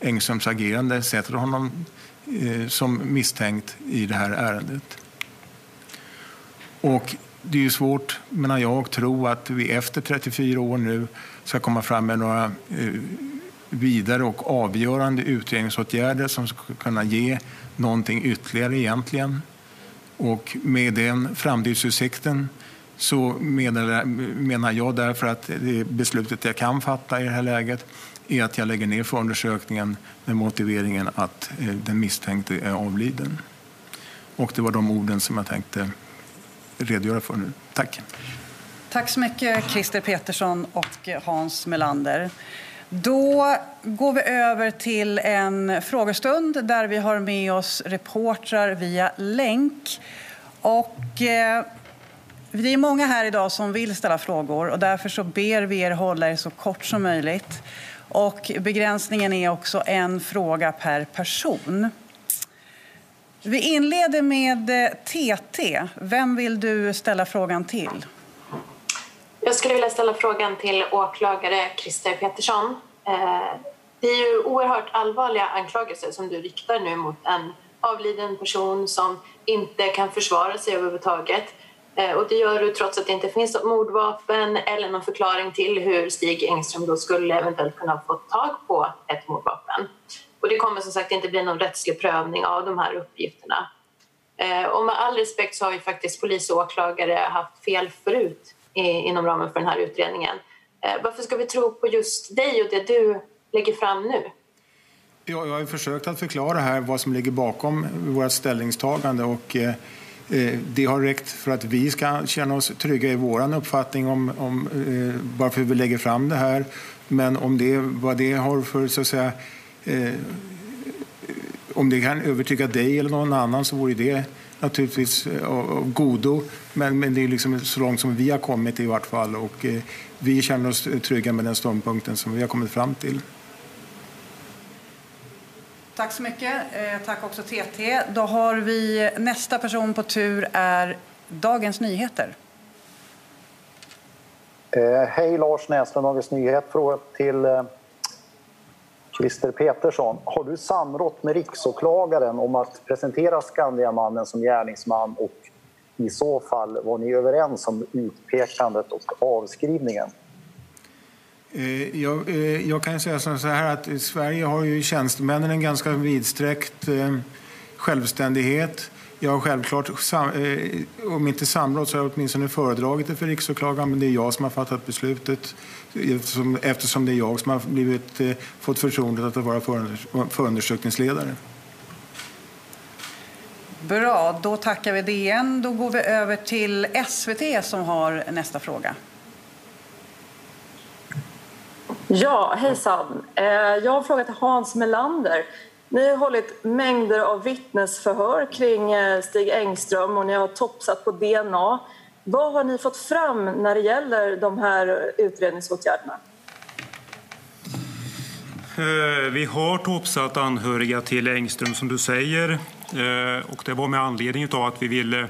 Engströms agerande sätter honom Eh, som misstänkt i det här ärendet. Och det är ju svårt, menar jag, att tro att vi efter 34 år nu ska komma fram med några eh, vidare och avgörande utredningsåtgärder som ska kunna ge någonting ytterligare egentligen. Och med den framtidsutsikten så menar jag därför att det beslutet jag kan fatta i det här läget är att jag lägger ner förundersökningen med motiveringen att eh, den misstänkte är avliden. Och det var de orden som jag tänkte redogöra för nu. Tack. Tack så mycket Christer Petersson och Hans Melander. Då går vi över till en frågestund där vi har med oss reportrar via länk. Och, eh, det är många här idag som vill ställa frågor och därför så ber vi er hålla er så kort som möjligt. Och begränsningen är också en fråga per person. Vi inleder med eh, TT. Vem vill du ställa frågan till? Jag skulle vilja ställa frågan till åklagare Christer Petersson. Eh, det är ju oerhört allvarliga anklagelser som du riktar nu mot en avliden person som inte kan försvara sig överhuvudtaget. Eh, och det gör du trots att det inte finns något mordvapen eller någon förklaring till hur Stig Engström då skulle eventuellt kunna få tag på ett mordvapen. Och det kommer som sagt inte bli någon rättslig prövning av de här uppgifterna. Eh, och med all respekt så har ju faktiskt polis och åklagare haft fel förut inom ramen för den här utredningen. Eh, varför ska vi tro på just dig och det du lägger fram nu? jag har försökt att förklara här vad som ligger bakom vårt ställningstagande och Eh, Eh, det har räckt för att vi ska känna oss trygga i vår uppfattning om, om eh, varför vi lägger fram det här. Men om det, vad det har för, så att säga, eh, om det kan övertyga dig eller någon annan så vore det naturligtvis eh, av godo. Men, men det är liksom så långt som vi har kommit i vart fall. Och, eh, vi känner oss trygga med den ståndpunkten som vi har kommit fram till. Tack så mycket. Eh, tack också TT. Då har vi nästa person på tur är Dagens Nyheter. Eh, hej Lars Näslund, Dagens Nyheter. Fråga till eh, Christer Petersson. Har du samrått med riksåklagaren om att presentera Skandiamannen som gärningsman och i så fall var ni överens om utpekandet och avskrivningen? Eh, jag, eh, jag, kan säga så här att i Sverige har ju tjänstemännen en ganska vidsträckt eh, självständighet. Jag har självklart, om inte samråd så har jag åtminstone föredragit det för riksåklagaren men det är jag som har fattat beslutet eftersom, eftersom det är jag som har blivit, fått förtroendet att vara förundersökningsledare. Bra, då tackar vi DN. Då går vi över till SVT som har nästa fråga. Ja, hejsan. Eh, jag har en fråga till Hans Melander. Ni har hållit mängder av vittnesförhör kring eh, Stig Engström och ni har topsat på DNA. Vad har ni fått fram när det gäller de här utredningsåtgärderna? Eh, vi har topsat anhöriga till Engström som du säger och det var med anledning av att vi ville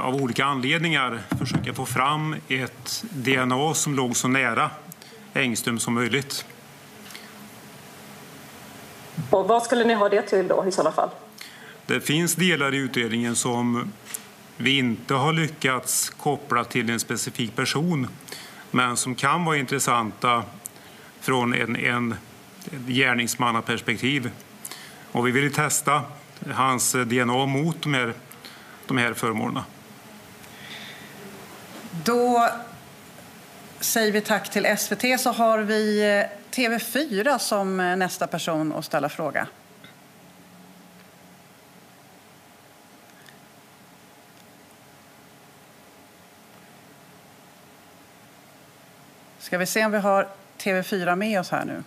av olika anledningar försöka få fram ett DNA som låg så nära Engström som möjligt. Och vad skulle ni ha det till då i sådana fall? Det finns delar i utredningen som vi inte har lyckats koppla till en specifik person men som kan vara intressanta från en, en gärningsmannaperspektiv. Och vi vill testa hans DNA mot de här, de här föremålen. Då säger vi tack till SVT så har vi eh, TV4 som eh, nästa person att ställa fråga. Ska vi se om vi har TV4 med oss här nu?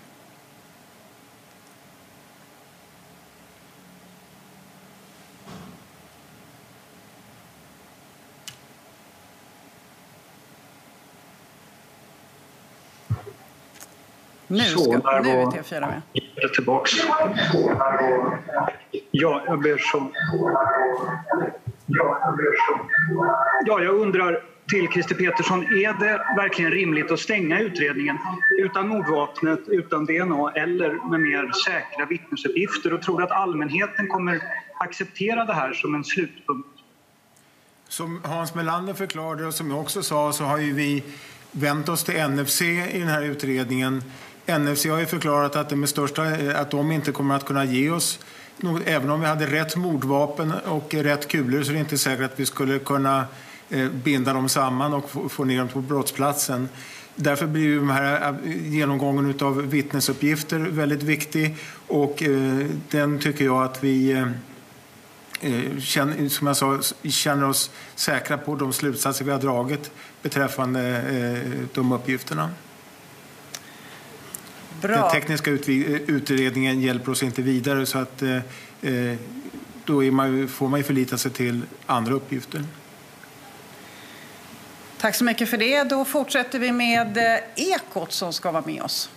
Nu, ska, så, nu är TV4 med. Tillbaks. Ja, jag ber så... Ja, jag undrar till Christer Petersson, är det verkligen rimligt att stänga utredningen utan mordvapnet, utan DNA eller med mer säkra vittnesuppgifter? Och tror du att allmänheten kommer acceptera det här som en slutpunkt? Som Hans Melander förklarade och som jag också sa så har ju vi vänt oss till NFC i den här utredningen NFC har ju förklarat att, det med största, eh, att de inte kommer att kunna ge oss Även om vi hade rätt mordvapen och rätt kulor så är det inte säkert att vi skulle kunna eh, binda dem samman och få ner dem på brottsplatsen. Därför blir den här eh, genomgången av vittnesuppgifter väldigt viktig och den tycker jag att vi som jag sa, känner oss säkra på de slutsatser vi har dragit beträffande de uppgifterna. Bra. Den tekniska utredningen hjälper oss inte vidare så att eh, eh då man, får man ju förlita sig till andra uppgifter. Tack så mycket för det. Då fortsätter vi med eh, Ekot som ska vara med oss.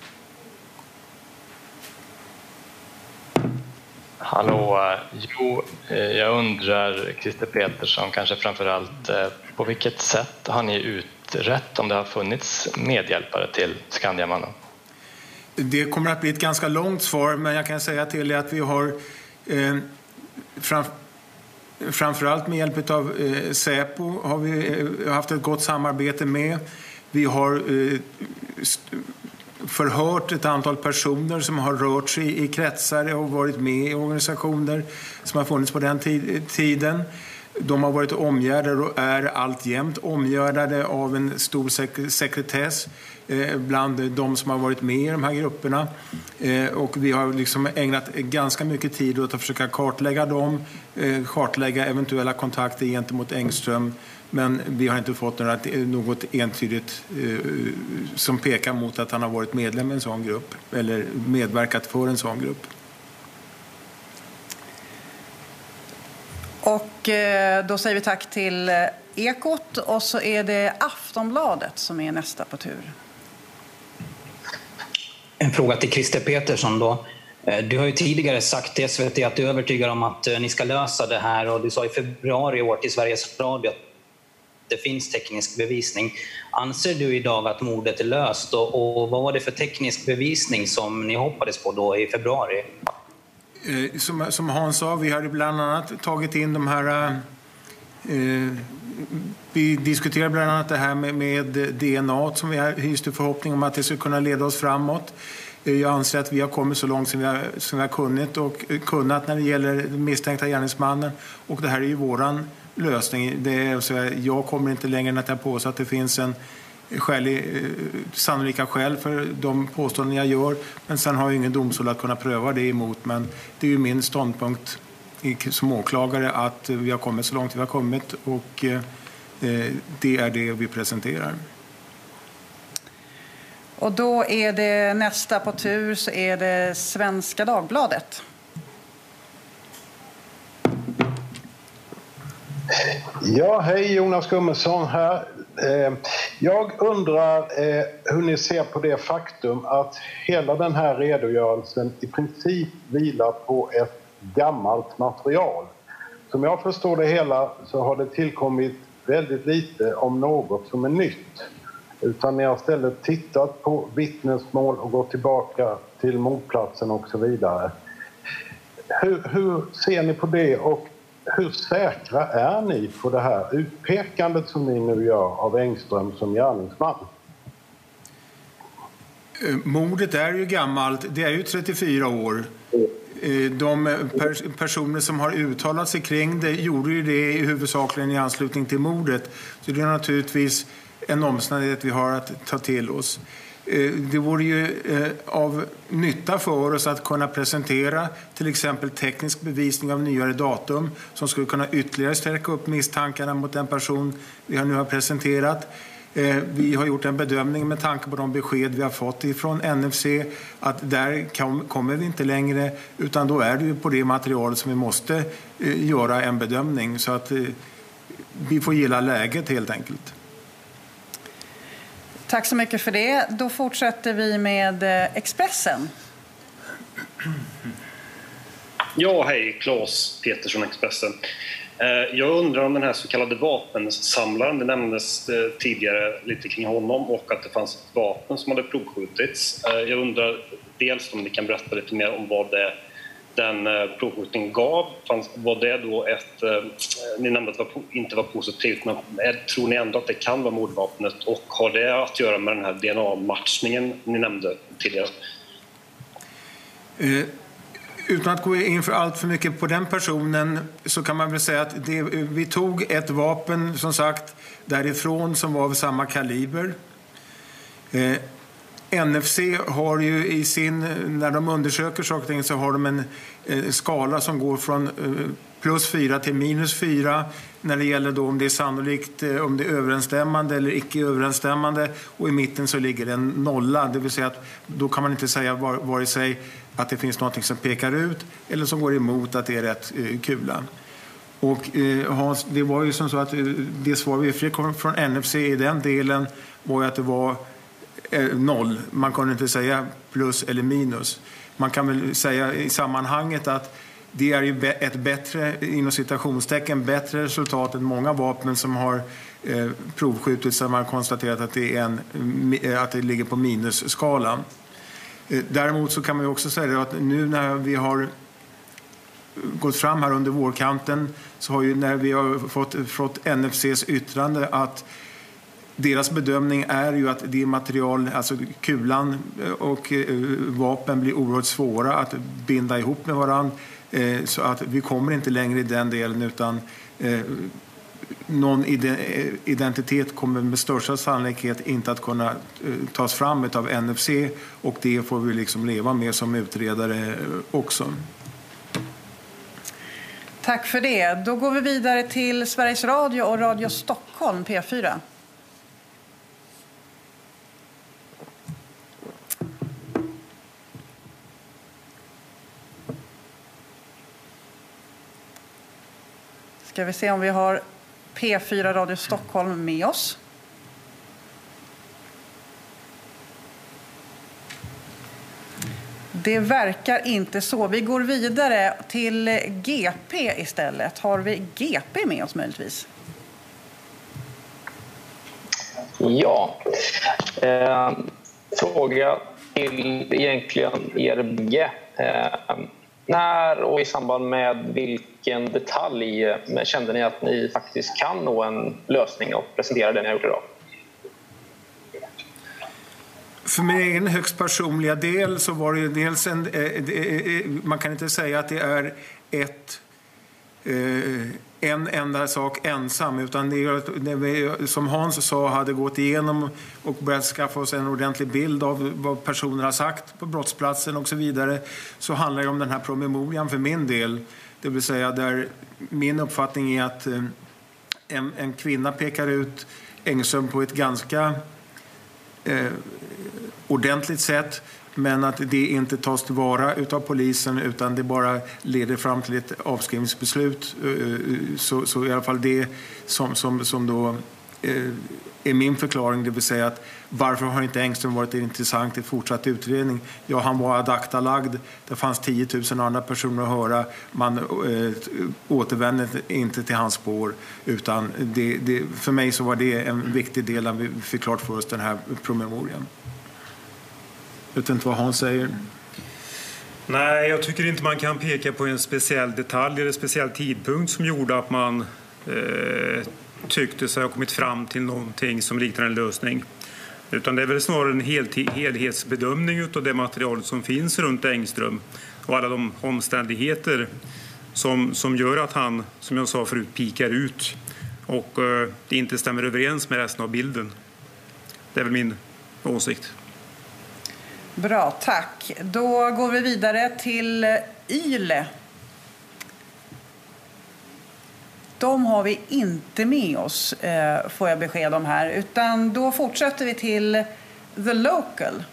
Hallå! Jo, eh, jag undrar, Christer Petersson, kanske framför allt på vilket sätt har ni utrett om det har funnits medhjälpare till Skandiamannen? Det kommer att bli ett ganska långt svar, men jag kan säga till er att vi har eh, fram, framförallt med hjälp av eh, Säpo har vi eh, haft ett gott samarbete med. Vi har eh, förhört ett antal personer som har rört sig i kretsar och varit med i organisationer som har funnits på den tiden. De har varit omgärdade och är alltjämt omgärdade av en stor sek sekretess. Eh, bland de som har varit med i de här grupperna. Eh, och vi har liksom ägnat ganska mycket tid åt att försöka kartlägga dem, eh, kartlägga eventuella kontakter gentemot Engström. Men vi har inte fått något entydigt som pekar mot att han har varit medlem i en sån grupp eller medverkat för en sån grupp. Och då säger vi tack till Ekot och så är det Aftonbladet som är nästa på tur en fråga till Christer Petersson. Då. Eh, du har ju tidigare sagt till SVT att du är övertygad om att eh, ni ska lösa det här och du sa i februari i år till Sveriges Radio att det finns teknisk bevisning. Anser du idag att mordet är löst och, och vad var det för teknisk bevisning som ni hoppades på då i februari? Eh, som, som Hans sa, vi hade bland annat tagit in de här... Eh, vi diskuterar bland annat det här med, med DNA som vi hyste förhoppning om att det skulle kunna leda oss framåt. Eh, jag anser att vi har kommit så långt som vi har, som vi har kunnat, och, eh, kunnat när det gäller den misstänkta gärningsmannen. Och det här är ju våran lösning. Det är, så jag kommer inte längre än att jag påstår att det finns en skälig, eh, sannolika skäl för de påståenden jag gör. Men sen har ju ingen domstol att kunna pröva det emot. Men det är ju min ståndpunkt som åklagare att vi har kommit så långt vi har kommit och eh, det är det vi presenterar. Och då är det nästa på tur så är det Svenska Dagbladet. Ja, hej Jonas Gummesson här. Eh, jag undrar eh, hur ni ser på det faktum att hela den här redogörelsen i princip vilar på ett gammalt material. Som jag förstår det hela så har det tillkommit väldigt lite om något som är nytt. Utan ni har istället tittat på vittnesmål och gått tillbaka till mordplatsen och så vidare. Hur, hur ser ni på det och hur säkra är ni på det här utpekandet som ni nu gör av Engström som gärningsman? Eh, mordet är ju gammalt, det är ju 34 år. Eh, de pers personer som har uttalat sig kring det gjorde ju det i huvudsakligen i anslutning till mordet. Så det är naturligtvis en omständighet vi har att ta till oss. Eh, det vore ju eh, av nytta för oss att kunna presentera till exempel teknisk bevisning av nyare datum som skulle kunna ytterligare stärka upp misstankarna mot den person vi nu har presenterat. Eh, vi har gjort en bedömning med tanke på de besked vi har fått från NFC att där kommer vi inte längre utan då är det på det materialet som vi måste göra en bedömning. Så att vi får gilla läget helt enkelt. Tack så mycket för det. Då fortsätter vi med eh, Expressen. Ja, hej. Claes Petersson, Expressen. Eh, jag undrar om den här så kallade vapensamlaren, det nämndes eh, tidigare lite kring honom och att det fanns ett vapen som hade provskjutits. Eh, jag undrar dels om ni kan berätta lite mer om vad det den provskjutningen gav. Var det då ett... Ni nämnde att det inte var positivt, men tror ni ändå att det kan vara mordvapnet? Och har det att göra med den här DNA-matchningen ni nämnde tidigare? Uh, utan att gå in för allt för mycket på den personen så kan man väl säga att det, vi tog ett vapen, som sagt, därifrån som var av samma kaliber. Eh, NFC har ju i sin, när de undersöker saker och ting så har de en eh, skala som går från eh, plus 4 till minus 4 när det gäller då om det är sannolikt eh, om det är överensstämmande eller icke överensstämmande och i mitten så ligger det en nolla, det vill säga att då kan man inte säga vare sig att det finns något som pekar ut eller som går emot att det är rätt eh, kula. Och eh, Hans, det var ju som så att eh, det svar vi fick från NFC i den delen var ju att det var noll. Man kunde inte säga plus eller minus. Man kan väl säga i sammanhanget att det är ju ett bättre, inom citationstecken, bättre resultat än många vapen som har provskjutits där man konstaterat att det, är en, att det ligger på minusskalan. Eh, däremot så kan man ju också säga att nu när vi har gått fram här under vårkanten så har ju när vi har fått, fått NFCs yttrande att deras bedömning är ju att det material, alltså kulan eh, och eh, vapen blir oerhört svåra att binda ihop med varandra. Så att vi kommer inte längre i den delen utan någon identitet kommer med största sannolikhet inte att kunna eh, tas fram av NFC och det får vi liksom leva med som utredare eh, också. Tack för det. Då går vi vidare till Sveriges Radio och Radio Stockholm, P4. Ska vi se om vi har P4 Radio Stockholm med oss. Det verkar inte så. Vi går vidare till GP istället. Har vi GP med oss möjligtvis? Ja. Eh, fråga till egentligen er bägge. Eh, när och i samband med vilken detalj kände ni att ni faktiskt kan nå en lösning och presentera den ni har gjort idag? För min egen högst personliga del så var det dels en... Eh, eh, eh, man kan inte säga att det är ett en enda sak ensam. Utan det, vi, som Hans sa, hade gått igenom och börjat skaffa oss en ordentlig bild av vad personer har sagt på brottsplatsen och så vidare. Så handlar det om den här promemorian för min del. Det vill säga där min uppfattning är att eh, en, en kvinna pekar ut Engström på ett ganska eh, ordentligt sätt men att det inte tas tillvara av polisen utan det bara leder fram till ett avskrivningsbeslut. Eh, eh, så, så i alla fall det som, som, som då eh, är min förklaring, det vill säga att varför har inte Engström varit intressant i fortsatt utredning? Ja, han var ad acta lagd. Det fanns 10 000 andra personer att höra. Man äh, återvände inte till hans spår. Utan det, det, för mig så var det en viktig del när vi fick klart för oss den här promemorian. Jag vet inte vad Hans säger. Nej, jag tycker inte man kan peka på en speciell detalj eller en speciell tidpunkt som gjorde att man eh, tyckte sig ha kommit fram till någonting som liknar en lösning. Utan det är väl snarare en hel, helhetsbedömning av det material som finns runt Engström och alla de omständigheter som, som gör att han, som jag sa förut, pikar ut och eh, det inte stämmer överens med resten av bilden. Det är väl min åsikt. Bra, tack. Då går vi vidare till YLE. De har vi inte med oss, eh, får jag besked om här. Utan då fortsätter vi till The Local.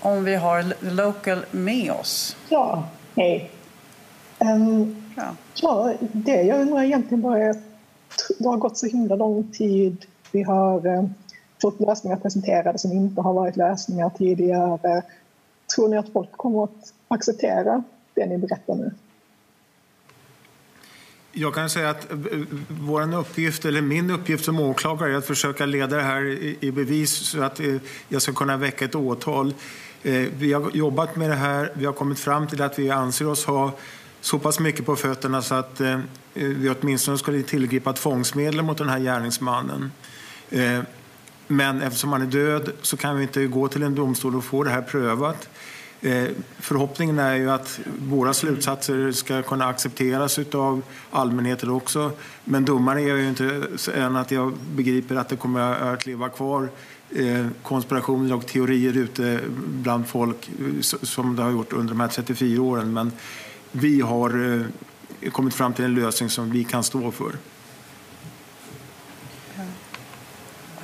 Om vi har The Local med oss. Ja, hej. Um, ja. ja, det jag undrar egentligen bara är det har gått så himla lång tid. Vi har um, fått lösningar presenterade som inte har varit lösningar tidigare. Tror ni att folk kommer att acceptera det ni berättar nu? Jag kan säga att eh, vår uppgift, eller min uppgift som åklagare är att försöka leda det här i bevis så att eh, jag ska kunna väcka ett åtal. Eh, vi har jobbat med det här. Vi har kommit fram till att vi anser oss ha så pass mycket på fötterna så att vi åtminstone skulle tillgripa tvångsmedel mot den här gärningsmannen. Men eftersom han är död så kan vi inte gå till en domstol och få det här prövat. Eh, förhoppningen är ju att våra slutsatser ska kunna accepteras av allmänheten också. Men domare är ju inte än att jag begriper att det kommer att leva kvar eh, konspirationer och teorier ute bland folk eh, som det har gjort under de här 34 åren. Men vi har kommit fram till en lösning som vi kan stå för.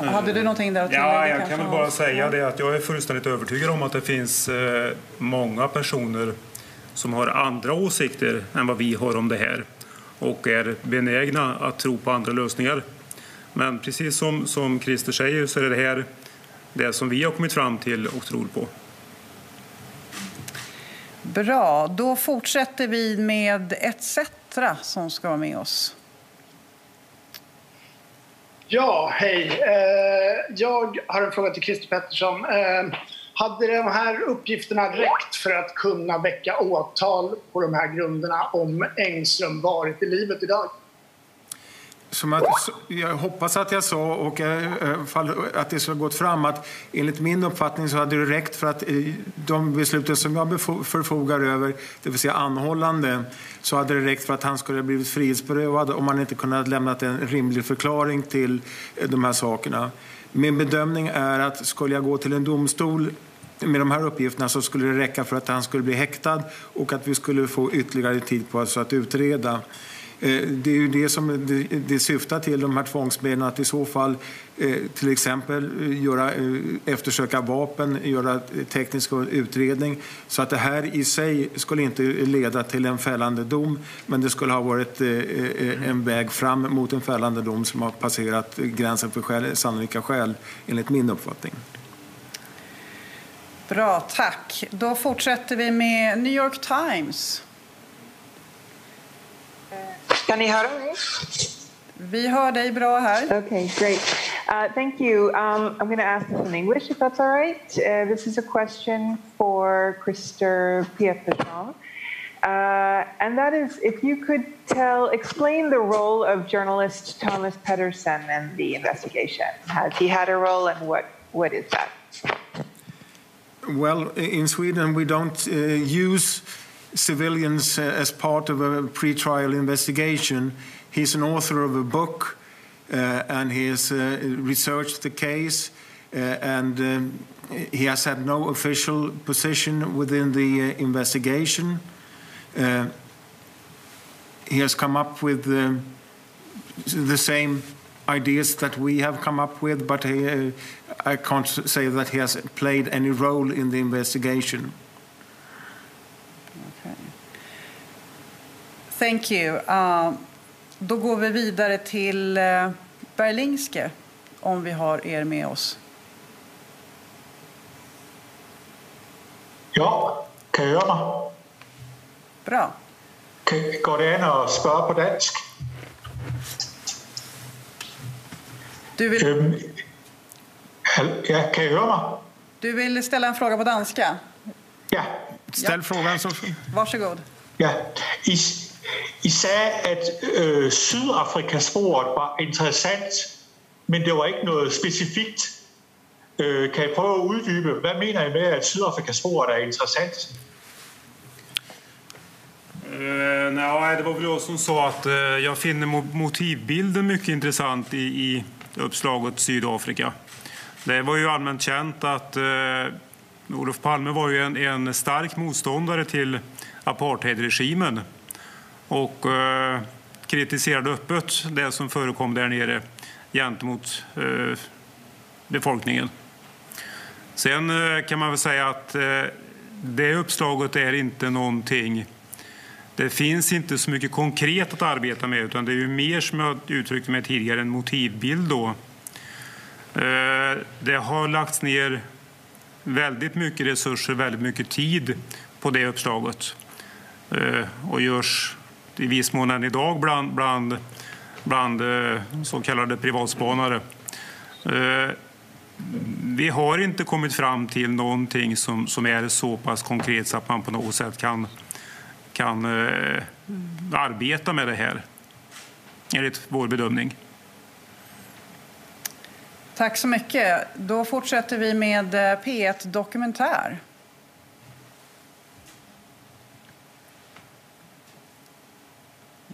Hade du någonting där att tillägga? Ja, jag kan väl bara säga det att jag är fullständigt övertygad om att det finns eh, många personer som har andra åsikter än vad vi har om det här och är benägna att tro på andra lösningar. Men precis som, som Christer säger så är det här det som vi har kommit fram till och tror på. Bra, då fortsätter vi med ETC som ska vara med oss. Ja, hej. Eh, jag har en fråga till Christer Pettersson. Eh, hade de här uppgifterna räckt för att kunna väcka åtal på de här grunderna om Engström varit i livet idag? Som att, jag hoppas att jag sa och eh, eh, att det skulle gått fram att enligt min uppfattning så hade det räckt för att eh, de besluten som jag förfogar över, det vill säga anhållande, så hade det räckt för att han skulle ha blivit frihetsberövad om han inte kunnat lämna en rimlig förklaring till de här sakerna. Min bedömning är att skulle jag gå till en domstol med de här uppgifterna så skulle det räcka för att han skulle bli häktad och att vi skulle få ytterligare tid på oss att utreda. Eh, det är ju det som det syftar till, de här tvångsmedlen, att i så fall eh, till exempel eh, göra, eftersöka vapen, göra teknisk utredning. Så att det här i sig skulle inte leda till en fällande dom, men det skulle ha varit en väg fram mot en fällande dom som har passerat gränsen för skäl, sannolika skäl, enligt min uppfattning. Bra, tack. Då fortsätter vi med New York Times. Kan ni höra mig? Vi hör dig bra här. Okay, great. Uh, thank you. Um, I'm going to ask this in English, if that's all right. Uh, this is a question for Christer Petersson. Uh, and that is if you could tell, explain the role of journalist Thomas Pedersen in the investigation. Has he had a role and what, what is that? Well, in Sweden, we don't uh, use civilians uh, as part of a pre-trial investigation. He's an author of a book, uh, and he has uh, researched the case, and um, he has had no official position within the investigation. He has come up with um, the same ideas that we have come up with, but he, uh, I can't say that he has played any role in the investigation. Thank you. Uh, då går vi vidare till uh, Berlingske, om vi har er med oss. Ja, kan høre mig? Bra. Kan, går det an at spørge på dansk? Du vill... Øhm, ja, kan I høre mig? Du vill ställa en fråga på danska? Ja. Ställ frågan så... Varsågod. Ja. I sagde, at øh, Sydafrikasporet var interessant, men det var ikke noget specifikt. Øh, kan I prøve at uddybe, hvad mener I med, at Sydafrikasporet er interessant? Uh, nej, det var väl jag som sa att uh, jag finner motivbilden mycket intressant i, i uppslaget Sydafrika. Det var ju allmänt känt att uh, Olof Palme var ju en, en stark motståndare till apartheidregimen och eh, kritiserade öppet det som förekom där nere gentemot eh, befolkningen. Sen eh, kan man väl säga att det uppslaget är inte någonting det finns inte så mycket konkret att arbeta med utan det är ju mer som jag uttryckte mig tidigare en motivbild då. Det har lagts ner väldigt mycket resurser, väldigt mycket tid på det uppslaget och görs i viss mån än idag bland, bland, bland eh, så kallade privatspanare. Eh, vi har inte kommit fram till någonting som, som är så pass konkret så att man på något sätt kan kan eh, arbeta med det här, enligt vår bedömning. Tack så mycket. Då fortsätter vi med P1 Dokumentär.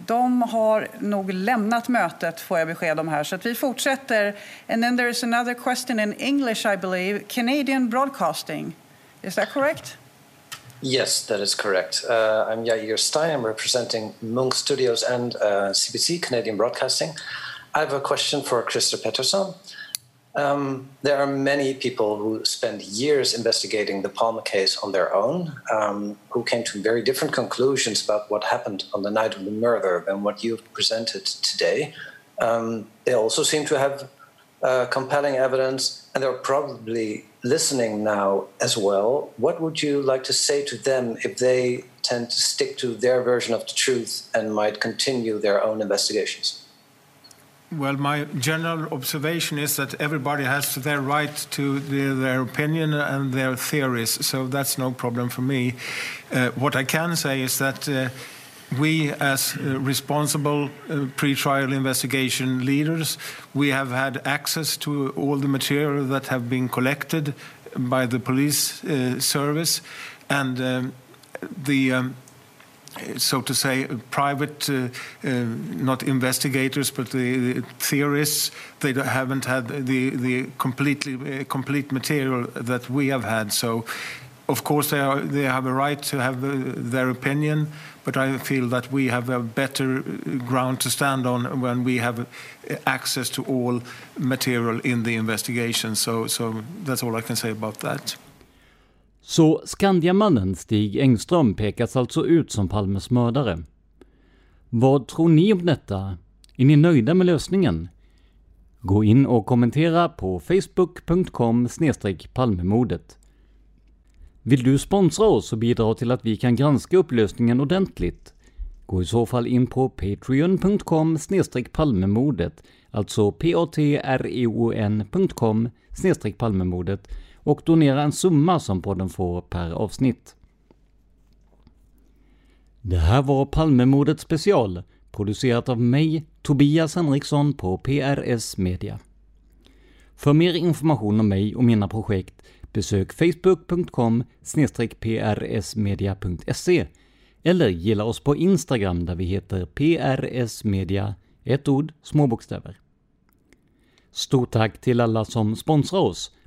De har nog lämnat mötet, får jag besked om här. Så att vi fortsätter. And then there is another question in English, I believe. Canadian Broadcasting. Is that correct? Yes, that is correct. Uh, I'm Yair Stein. I'm representing Munk Studios and uh, CBC, Canadian Broadcasting. I have a question for Christer Pettersson. Um, there are many people who spend years investigating the Palmer case on their own, um, who came to very different conclusions about what happened on the night of the murder than what you've presented today. Um, they also seem to have uh, compelling evidence, and they're probably listening now as well. What would you like to say to them if they tend to stick to their version of the truth and might continue their own investigations? Well, my general observation is that everybody has their right to the, their opinion and their theories, so that's no problem for me. Uh, what I can say is that uh, we, as uh, responsible uh, pre-trial investigation leaders, we have had access to all the material that have been collected by the police uh, service, and um, the um, so to say, private, uh, uh, not investigators, but the, the, theorists, they haven't had the, the completely, uh, complete material that we have had. So, of course, they, are, they have a right to have their opinion, but I feel that we have a better ground to stand on when we have access to all material in the investigation. So, so that's all I can say about that. Så Skandiamannen Stig Engström pekas alltså ut som Palmes mördare. Vad tror ni om detta? Är ni nöjda med lösningen? Gå in och kommentera på facebook.com palmemordet. Vill du sponsra oss och bidra till att vi kan granska upplösningen ordentligt? Gå i så fall in på patreon.com palmemordet, alltså patreon.com palmemordet och donera en summa som podden får per avsnitt. Det här var Palmemordet special, producerat av mig, Tobias Henriksson på PRS Media. För mer information om mig och mina projekt besök facebook.com prsmedia.se eller gilla oss på Instagram där vi heter prsmedia, ett ord, små bokstäver. Stort tack till alla som sponsrar oss,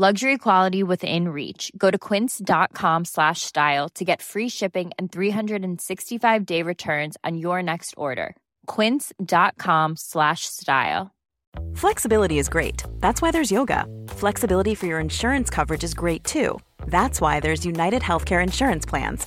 luxury quality within reach go to quince.com slash style to get free shipping and 365 day returns on your next order quince.com slash style Flexibility is great. That's why there's yoga. Flexibility for your insurance coverage is great too. That's why there's United Healthcare Insurance Plans.